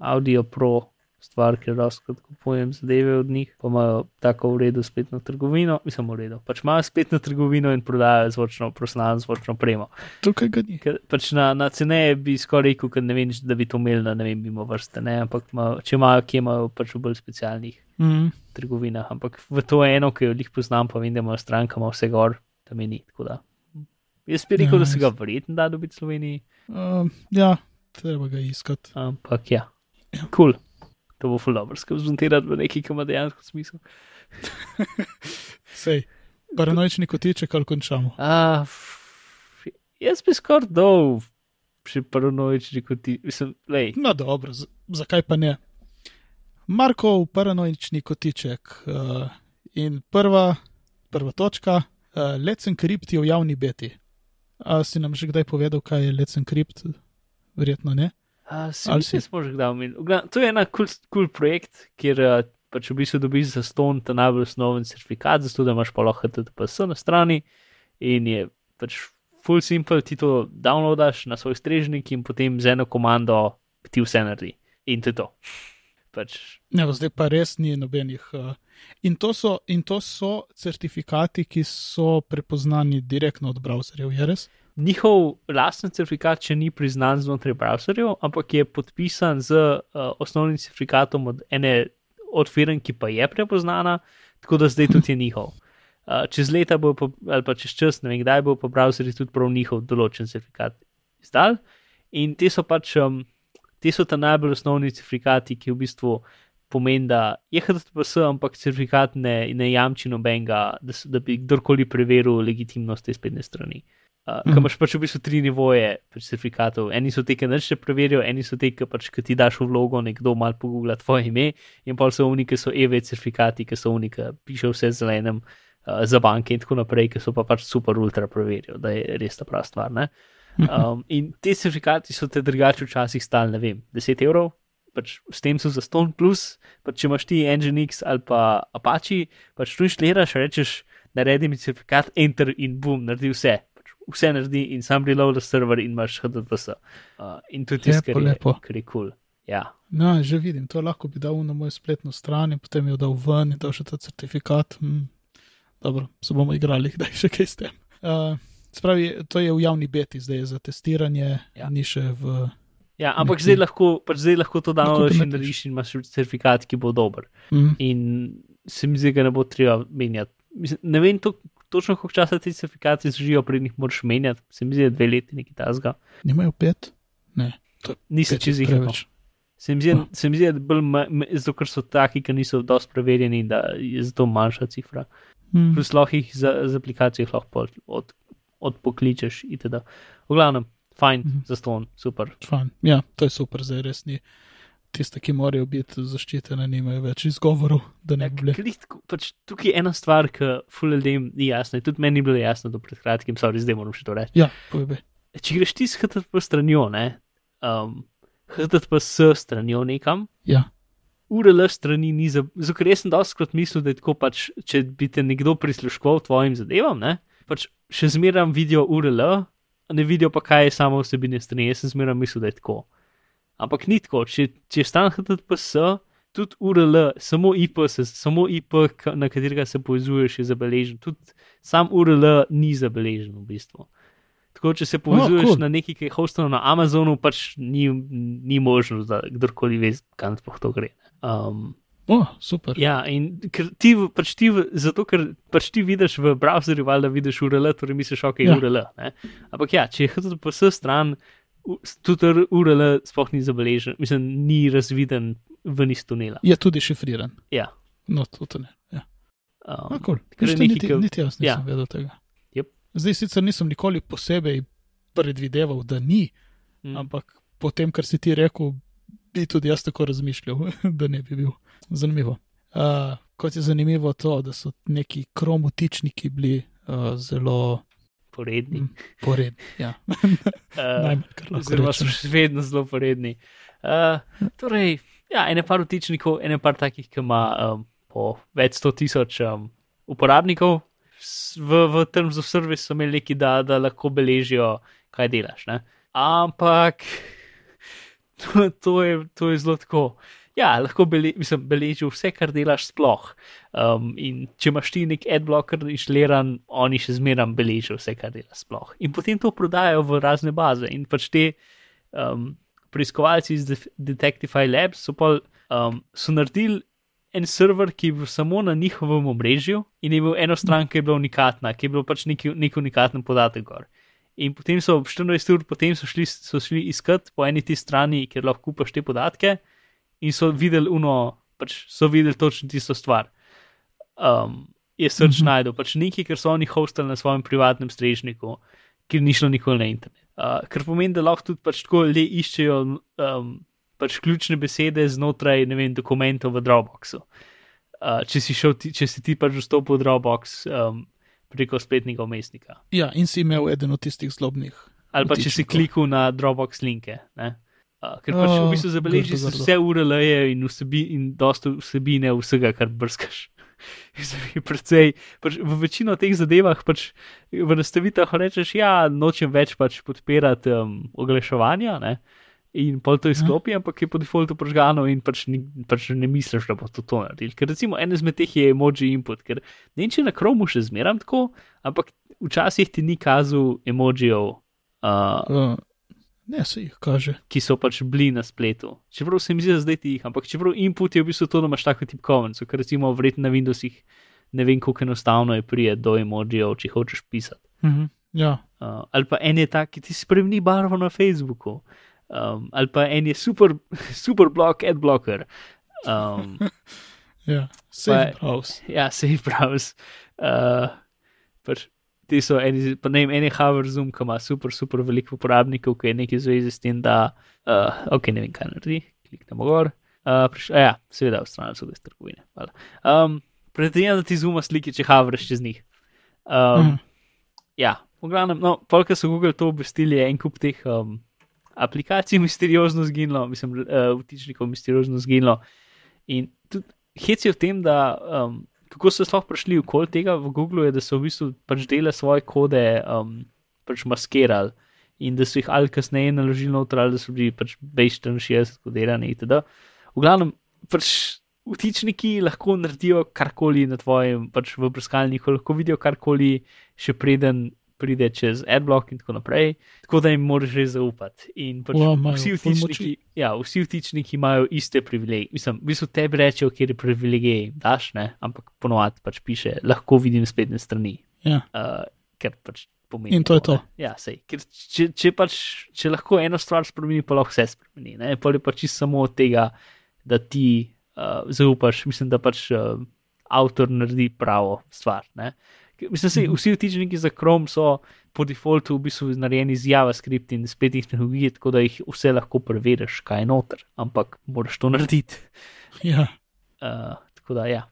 Audio Pro stvar, ker razkrat kupujem zadeve od njih, pa imajo tako v redu spletno trgovino, mislim v redu, pač imajo spletno trgovino in prodajajo zvočno, profesionalno zvočno premo. Tukaj ga ni. Ker pač na, na cene bi skoraj rekel, ker ne vem, da bi to imeli na ne vem, mimo vrste, ne, ampak imajo, če imajo, kje imajo pač v bolj specialnih Mm. trgovinah, ampak v to eno, ki jo jih poznam, pa vem, da imajo stranka, ima vse gor, da mi ni. tako Da. Jaz bi rekel, Ja, da se ga verjetno da dobiti v Sloveniji, Uh, ja, treba ga iskati. ampak ja, Ja. kul. Cool. To bo skrb zmontirati v neki, ki ima dejansko smisel. Sej, paranoični kotiček ali končamo. Uh, f- jaz bi skoraj dol, še paranoični kot ti, mislim, lej. No, dobro, z- zakaj pa ne? Markov paranoični kotiček uh, in prva, prva točka, uh, Let's Encrypt je v javni beti. A si nam že kdaj povedal, kaj je Let's Encrypt? Verjetno ne. Uh, si? smo že kdaj omenili. To je ena kul cool, cool projekt, kjer uh, pač v bistvu dobiš za ston ta najbolj osnoven certifikat, zato da imaš pa lahko HTTPS na strani in je pač full simple, ti to downloadaš na svoj strežnik in potem z eno komando ti vse naredi. In to je to. Pač, Ne, zdaj pa res ni nobenih. Uh, in, to so, in to so certifikati, ki so prepoznani direktno od browserjev, je res? Njihov lasten certifikat še ni priznan znotraj browserjev, ampak je podpisan z uh, osnovnim certifikatom od ene od firm, ki pa je prepoznana, tako da zdaj tudi je njihov. Uh, čez leta bo pa, ali pa čez čas, ne vem kdaj bo pa browserji tudi prav njihov določen certifikat izdal. In te so pač, um, te so ta najbolj osnovni certifikati, ki v bistvu pomeni, da je HTTPS, ampak certifikat ne, ne jamči nobenega, da, da bi kdorkoli preveril legitimnost te spletne strani. Uh, Mhm. Ker imaš pač v bistvu tri nivoje pač certifikatov. Eni so te, ki nič ne preverijo, eni so te, ki pač, ki ti daš v vlogo, nekdo mal pogoogla tvoje ime, in pa so oni, ki so EV certifikati, ki so oni, ki pišejo vse zelenem uh, za banke in tako naprej, ki so pa pač super ultra preverijo, da je res ta prava stvar. Ne? Um, in te certifikati so te drugače včasih stali, ne vem, 10 evrov, pač s tem so za ston plus, pač če imaš ti Nginx ali pa Apache, pač tu inštaliraš, rečeš, naredi mi certifikat, enter in boom, naredi vse. Vse naredi in sam reload server in imaš HTTPS. Uh, in je tisto, kar je, Lepo, kar je kul. Cool. Ja. No, že vidim, to lahko bi dal na mojo spletno stran in potem jo dal ven in dal še ta certifikat. Hm. Dobro, se bomo igrali, kdaj še kaj s tem. Uh, spravi, to je v javni beti, zdaj je za testiranje, Ja. ni še v. Ja, ampak Nekaj- zdaj lahko, pač zdaj lahko to downloadiš in narediš. narediš in imaš certifikat, ki bo dober. Hm. In se mi zdi, da ne bo treba menjati. Mislim, ne vem to, točno, koliko časa ti certifikati zdržijo, preden jih moraš menjati. Se mi zdi, dve leti nekaj tasga. Nimajo pet? Pet je čez jih. no. preveč. Se mi zdi, Ah. se mi zdi bolj, zato ker so taki, ki niso dosti preverjeni, da je zato manjša cifra. Hm. Plus lahko jih za, za aplikacijo lahko od, odpokličeš itd. V glavnem, fajn, Mhm. za ston, super. Fajn. Ja, to je super, zdaj res ni. Tiste, ki morajo biti zaščitene, nimajo več izgovorov, da ne bi bile. Klitko, pač tukaj je ena stvar, ki ful ljudem ni jasna. Tudi meni ni bilo jasno do pred kratkim, sorry, zdaj moram še to reči. Ja, povej. če greš ti s HTTP stranjo, ne, um, HTTPS stranjo nekam, Ja. URL strani ni za. Zato, ker jaz sem doskrat mislil, da je tako pač, če bi te nekdo prisluškoval tvojim zadevam, ne, pač še zmeram vidijo URL, ne vidijo pa, kaj je samo vsebine strani. Jaz sem zmeram mislil, da je tako. Ampak ni tako, če, če je stan HTTPS, tudi URL, samo IP, se, samo IP, na katerega se povezuješ, je zabeležen. Tudi sam URL ni zabeležen v bistvu. Tako, če se povezuješ oh, cool. na nekaj, ki je hostano na Amazonu, pač ni, ni možno, da kdorkoli ve, kam sploh to gre. Um, O, super. ja, in ti, pač ti, zato ker pač ti vidiš v browserju, valjda vidiš URL, torej misliš, ok, ja. URL. Ne? Ampak ja, če je HTTPS stran, u- tudi r- URL sploh ni zabeležen, mislim, ni razviden ven iz tunela. Je tudi šifriran. Ja. No, to ne. Ja. Um, A, cool. nekaj, niti, ke- niti jaz nisem ja. vedel tega. Jep. Zdaj sicer nisem nikoli posebej predvideval, da ni, mm, ampak potem, kar si ti rekel, bi tudi jaz tako razmišljal, da ne bi bil. Zanimivo. Uh, kot je zanimivo to, da so neki kromutičniki bili uh, zelo poredni. mm, poredni. Ja. Uh, oziroma so še vedno zelo poredni. Uh, torej, ja, ene par vtičnikov, ene par takih, ki ima um, po več sto tisoč um, uporabnikov. V, v Terms of Service so imeli neki, da, da lahko beležijo, kaj delaš. Ne? Ampak to, to, je, to je zelo tako. Ja, lahko bele, mislim, beležijo vse, kar delaš sploh. Um, in če imaš ti nek adblocker inštaliran, oni še zmeraj beležijo vse, kar delaš sploh. In potem to prodajajo v razne baze. In pač te um, preiskovalci iz Def- Detectify Labs so, pol, um, so naredili en server, ki je bil samo na njihovem omrežju in je imel eno stran, ki je bila unikatna, ki je bil pač neki, nek unikaten podatek gor. In potem so 14 ur potem so šli, so šli iskat po eni ti strani, kjer lahko kupaš te podatke, in so videli uno, pač so videli točno tisto stvar. Um, je srč Mhm. najdel, pač nekaj, ker so oni hostali na svojem privatnem strežniku, ki ni šlo nikoli na internet. Uh, kar pomeni, da lahko tudi pač tako le iščejo um, pač ključne besede znotraj vem, dokumentov v Dropboxu. Uh, če, si šel, ti, če si ti pač vstopil v Dropbox um, preko spletnega umestnika. Ja, in si imel eden od tistih zlobnih. Ali pa če si kliknil na Dropbox linke. Ne? Uh, ker pač v O, bistvu zabeleži grdo, grdo. vse URL-je in, vsebi, in dosta vsebine vsega, kar brskaš. Je Predvsej, pač v večino teh zadevah pač v nastavitvah rečeš, ja, nočem več pač podpirati um, oglaševanja. Ne? In pol to izklopi, ampak je po defaultu požgano, in pač, ni, pač ne misliš, da bo to, to naredil. Ker recimo en izmed teh je emoji input, ker ne vem, če na Chromu še zmeram tako, ampak včasih ti ni kazal emojijev. Uh, Uh, ne, se jih kaže. ki so pač bili na spletu. Čeprav se mi zdi, da zdaj ti jih, ampak čeprav input je v bistvu to, da imaš tako tipkovnico, ker recimo verjetno na Windowsih ne vem, kako enostavno je prije do emojijev, če hočeš pisati. Mhm. Ja, Uh, ali pa en je tak, ki ti spremeni barvo na Facebooku, um, ali pa en je super, super blok, ad blocker. Um, ja. Safe browse. ja, safe browse. Uh, pač, ti so eni, pa ne vem, en je Hover Zoom, ki ima super, super veliko uporabnikov, ki je nekaj v zvezi s tem, da, uh, ok, ne vem, kaj naredi, kliknemo gor. Uh, priš, ja, seveda, odstranili so ga iz trgovine. hvala. Um, Predvidevam, da ti zuma slike, če havraš čez njih. Um, Mhm. Ja, v glavnem, no, polka so Google to obvestili, je en kup teh um, aplikacij misteriozno zginilo, mislim, uh, vtičnikov misteriozno zginilo. In tudi hec je v tem, da um, kako so sploh prišli v kol tega v Googlu, je, da so v bistvu pač dele svoje kode um, pač maskirali in da so jih ali kasneje naložili noter, ali da so bili pač B64 kodirani itd. V glavnem, pač vtičniki lahko naredijo karkoli na tvojem, pač v brskalniku, lahko vidijo karkoli, še preden pride čez adblock in tako naprej, tako da jim moraš res zaupati. In pač Wow, imajo vsi, vtičniki, ja, vsi vtičniki imajo iste privilegije. Mislim, v bistvu tebi rečejo, kje je privilegij, jim daš, ne? ampak ponovadi pač piše, lahko vidim spletne strani, Ja. uh, ker pač pomeni. In to je to. ne. Ja, sej. Ker če, če, pač, če lahko eno stvar spremeni, pa lahko vse spremeni. Ne? Pol je pač samo od tega, da ti uh, zaupaš, mislim, da pač uh, avtor naredi pravo stvar. Ne? Mislim, Mhm. vsi vtičniki za Chrome so po defaultu v bistvu narejeni z JavaScript in spletnih tehnologij, tako da jih vse lahko preveriš, kaj je noter, ampak moraš to narediti. ja. Uh, tako da, ja.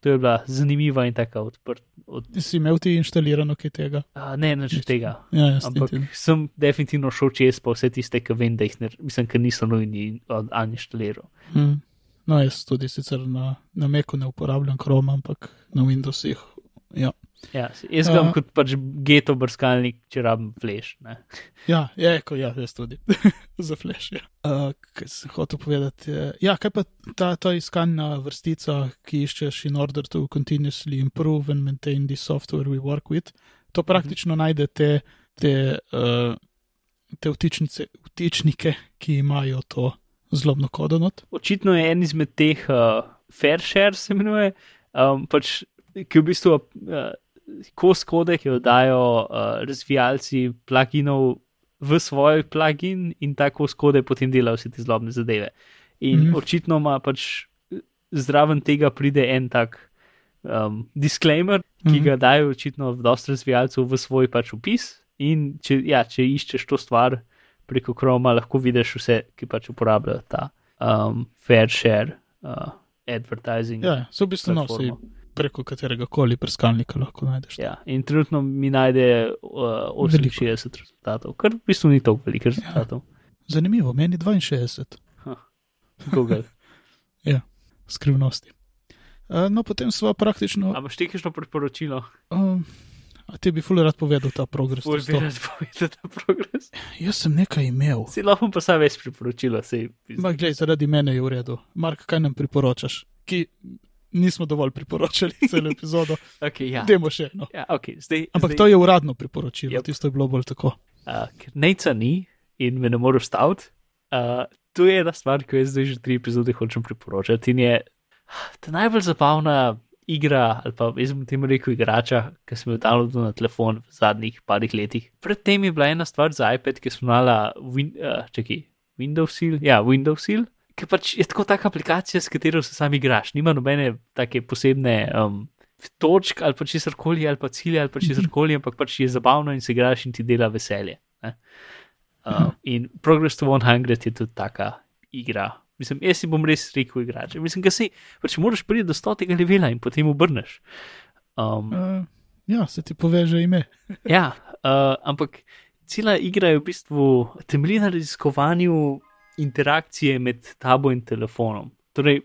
to je bila zanimiva in taka odprta. Od, Si imel ti inštalirano kaj tega? uh, ne, nič od tega. Ja, jaz Ampak ti. sem definitivno šel čez pa vse tiste, ki vem, da jih ne, mislim, ker niso nujni od uninštaliral. Hmm. No, jaz tudi sicer na, na Meku ne uporabljam Chrome, ampak na Windowsih. Ja, Ja, jaz ga imam A. kot pač geto brskalnik, če rabim flash. Ne. ja, je, ko, ja jaz tudi. Za flash. Ja. Uh, kaj sem hotel povedati? je- Ja, kaj pa ta, ta iskalna vrstica, ki iščeš in order to continuously improve and maintain the software we work with, to praktično mm -hmm. najde te, te, uh, te vtičnice, vtičnike, ki imajo to zlobno kodo. Očitno je en izmed teh uh, fair share, se imenuje, um, pač, ki v bistvu uh, kos kode, ki jo dajo uh, razvijalci pluginov v svoj plugin in ta kos kode potem dela vse te zlobne zadeve. In mm. očitno ima pač zraven tega pride en tak um, disclaimer, ki Mhm. ga dajo očitno v dosta razvijalcev v svoj pač opis. In če, ja, če iščeš to stvar preko Chroma, lahko vidiš vse, ki pač uporabljajo ta um, fair share uh, advertising. Ja, so v bistvu no, platformo. Preko katerega koli brskalnika lahko najdeš. Ja, in trenutno mi najde uh, 68 rezultatov, kar v bistvu ni tako veliko rezultatov. Zanimivo, meni 62 Google. skrivnosti. Uh, no, potem sva praktično. A imaš tekešno priporočilo? Um, a ti bi ful rad povedal ta progres? To bi rad povedal ta progres. Jaz sem nekaj imel. Si lahko pa sam več priporočilo, sej. Ma, glej, zaradi mene je v redu. Mark, kaj nam priporočaš? Ki nismo dovolj priporočali celo epizodo. Okay, ja. Demo še eno. Ja, okay, zdaj, Ampak zdaj, to je uradno priporočilo, Yep. tisto je bilo bolj tako. uh, ker Neca ni in me ne moreš staviti. Uh, to je ena stvar, ki jo zdaj že tri epizode hočem priporočati. In je ta najbolj zabavna igra, ali pa jaz bom temu rekel igrača, ki sem jo downloadil na telefon v zadnjih parih letih. Predtem je bila ena stvar za iPad, ki smo imela win, uh, čaki, Windows Seal. Ja, Windows Seal. Ki pač je tako taka aplikacija, s katero se sam igraš, nima nobene take posebne um, točk ali pa česar koli, ali pa cilja, ali pa česar koli, ampak pač je zabavno in se igraš in ti dela veselje. ne. Uh, in Progress to 100 je tudi taka igra. Mislim, jaz si bom res rekel igrač. Mislim, da si, pač moraš priti do 100 levela in potem obrneš. Um, Uh, ja, se ti poveže ime. ja, uh, ampak cela igra je v bistvu temelji na raziskovanju interakcije med tabo in telefonom. Torej,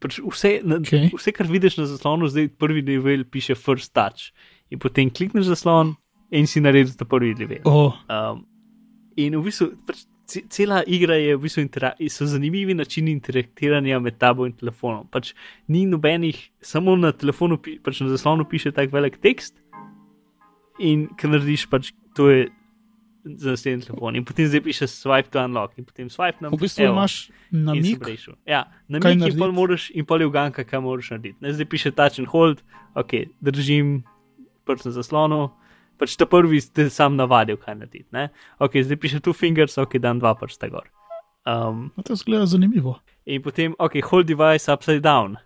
pač vse, na, Okej. vse, kar vidiš na zaslonu, zdaj prvi level piše First Touch. In potem klikneš zaslon in si naredil ta prvi level. Oh, Um, in v bistvu pač, ce- cela igra je v bistvu so zanimivi načini interaktiranja med tabo in telefonom. Pač ni nobenih, samo na telefonu, pač na zaslonu piše tak velik tekst in kar narediš, pač to je za naslednji telefon. In potem zdaj piše swipe to unlock in potem swipe na v bistvu imaš namig, Ja, na mik in pol moraš in pol je uganka, kaj moraš narediti. Ne, zdaj piše touch and hold, ok, držim prst na zaslonu. Pač ta prvi ste sam navadil, kaj narediti. ne. Ok, zdaj piše two fingers, ok, dan dva prsta gor. Um, no, to zgleda zanimivo. in potem, ok, hold device upside down.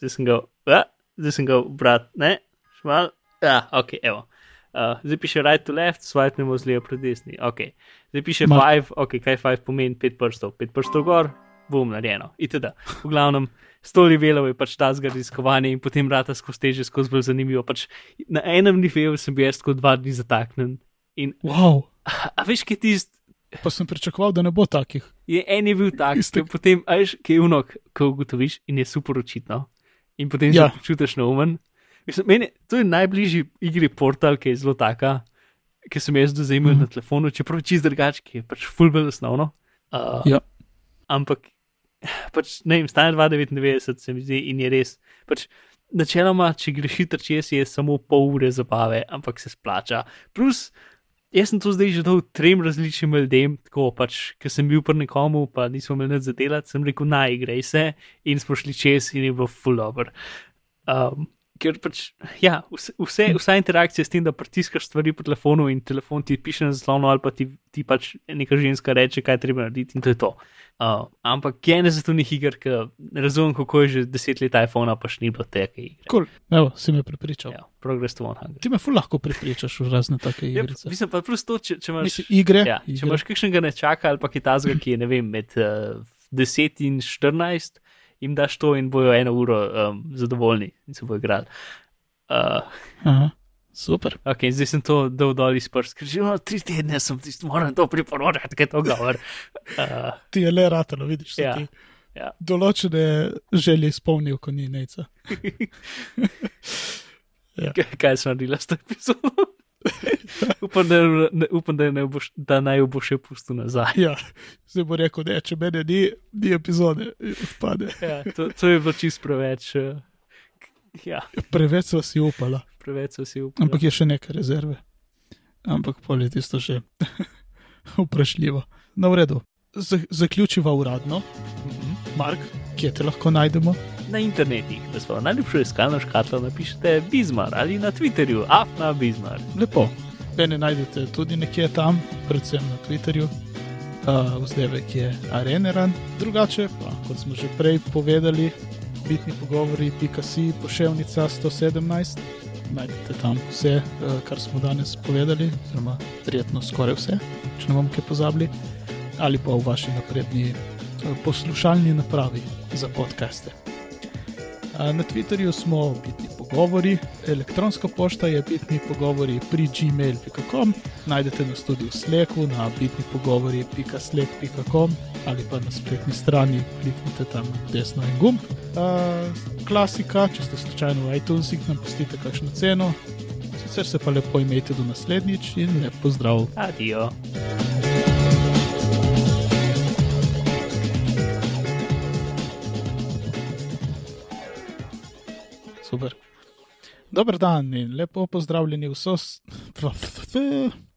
Zdaj sem ga, a, zdaj sem ga, brat, ne, šmal, ja, ok, evo. Uh, zdaj piše right to left, swipenemo z levo proti desni. Okay. Zdaj piše Ma- 5, ok, kaj 5 pomeni 5 prstov, 5 prstov gor, bom narejeno. Itd. V glavnem, 100 levelov je pač ta zgradiskovanje in potem rata skozi teže, skozi bolj zanimivo. Pač na enem nivoju sem bil jaz tako dva dni zataknen. In Wow, a veš, kaj tisti, pa sem pričakoval, da ne bo takih. je en je bil tak, ki potem, a veš, kaj je unok, ko ugotoviš in je super očitno. In potem Ja. ja. se počutiš neumen. Mislim, meni, to je najbližji igri portal, ki je zelo taka, ki sem jaz do zdaj imel mm. na telefonu, čeprav je čist drugačen, ki je pač fulbel osnovno. Uh, Ja. Ampak, pač, ne vem, stane 2,99 se mi zdi in je res. Pač, načeloma, če greš hitro čez, je samo pol ure zabave, ampak se splača. Plus, jaz sem to zdaj že dal trem različnim ljudem, tako pač, ker sem bil pri nekomu, pa nismo imeli nič za delati, sem rekel, naj igraj se in smo šli čez in je bilo full over. Um, ker pač, ja, vse, vsa interakcija s tem, da pritiskaš stvari po telefonu in telefon ti piše na zaslonu, ali pa ti, ti pač neka ženska reče, kaj treba narediti, in to je to. Uh, ampak je ena zato njih iger, ki ne razumem, kako je že deset let iPhona, pa še ni bilo teke igre. Cool. Evo, si me prepričal. Ja, progress to 100. Ti me ful lahko prepričaš v razne take Ja, igrice. mislim pa plus to, če, če imaš. Mislim, igre. Ja, če igre. imaš kakšnega nečaka ali pa kitazga, ki je ne vem, med uh, 10 in 14, jim daš to in bojo eno uro um, zadovoljni in se bojo igrali. Uh, Aha, super. ok, zdaj sem to dal dol iz prst, ker že imamo tri tedne, sem tisto moram to priporočati, kaj to govor. Uh, Ti je le ratalo, vidiš, Ja, ja. določene želje izpolnil, ko ni neca. Kaj- kaj sem naredila s to epizodo? upam, da, ne, upam da, ne boš, da naj jo bo še pustil nazaj. Ja, zdaj bo rekel, da če mene ni, ni epizode, odpade. Ja, to, to je bilo čist preveč. Uh, ja, Preveč so si upala, preveč so si upali. ampak je še nekaj rezerve. Ampak pol je tisto še vprašljivo. No, v redu. Z zaključiva uradno. Mhm. Mark, kje te lahko najdemo? Na internetih, v svojo najljubšo iskalno škatlo napišite Bizmar ali na Twitterju, afna Bizmar. Lepo. Mene najdete tudi nekje tam, predvsem na Twitterju. Uh, Vzdevek je areneran, drugače pa, kot smo že prej povedali, bitni pogovori, pika.si, poševnica 117. Najdete tam vse, uh, kar smo danes povedali, oziroma verjetno skoraj vse, če ne bomo kaj pozabili, ali pa v vaši napredni poslušalni napravi za podcaste. A, Na Twitterju smo bitni pogovori, elektronska pošta je bitni pogovori pri gmail.com, najdete nas tudi v Slacku na bitni pogovori.slack.com ali pa na spletni strani kliknite tam desno en gumb. A, Klasika, če ste slučajno v iTunesih, nam pustite kakšno ceno. Sicer se pa lepo imejte do naslednjič in lep pozdrav. Adijo. Super. Dober dan in lepo pozdravljeni vso. s-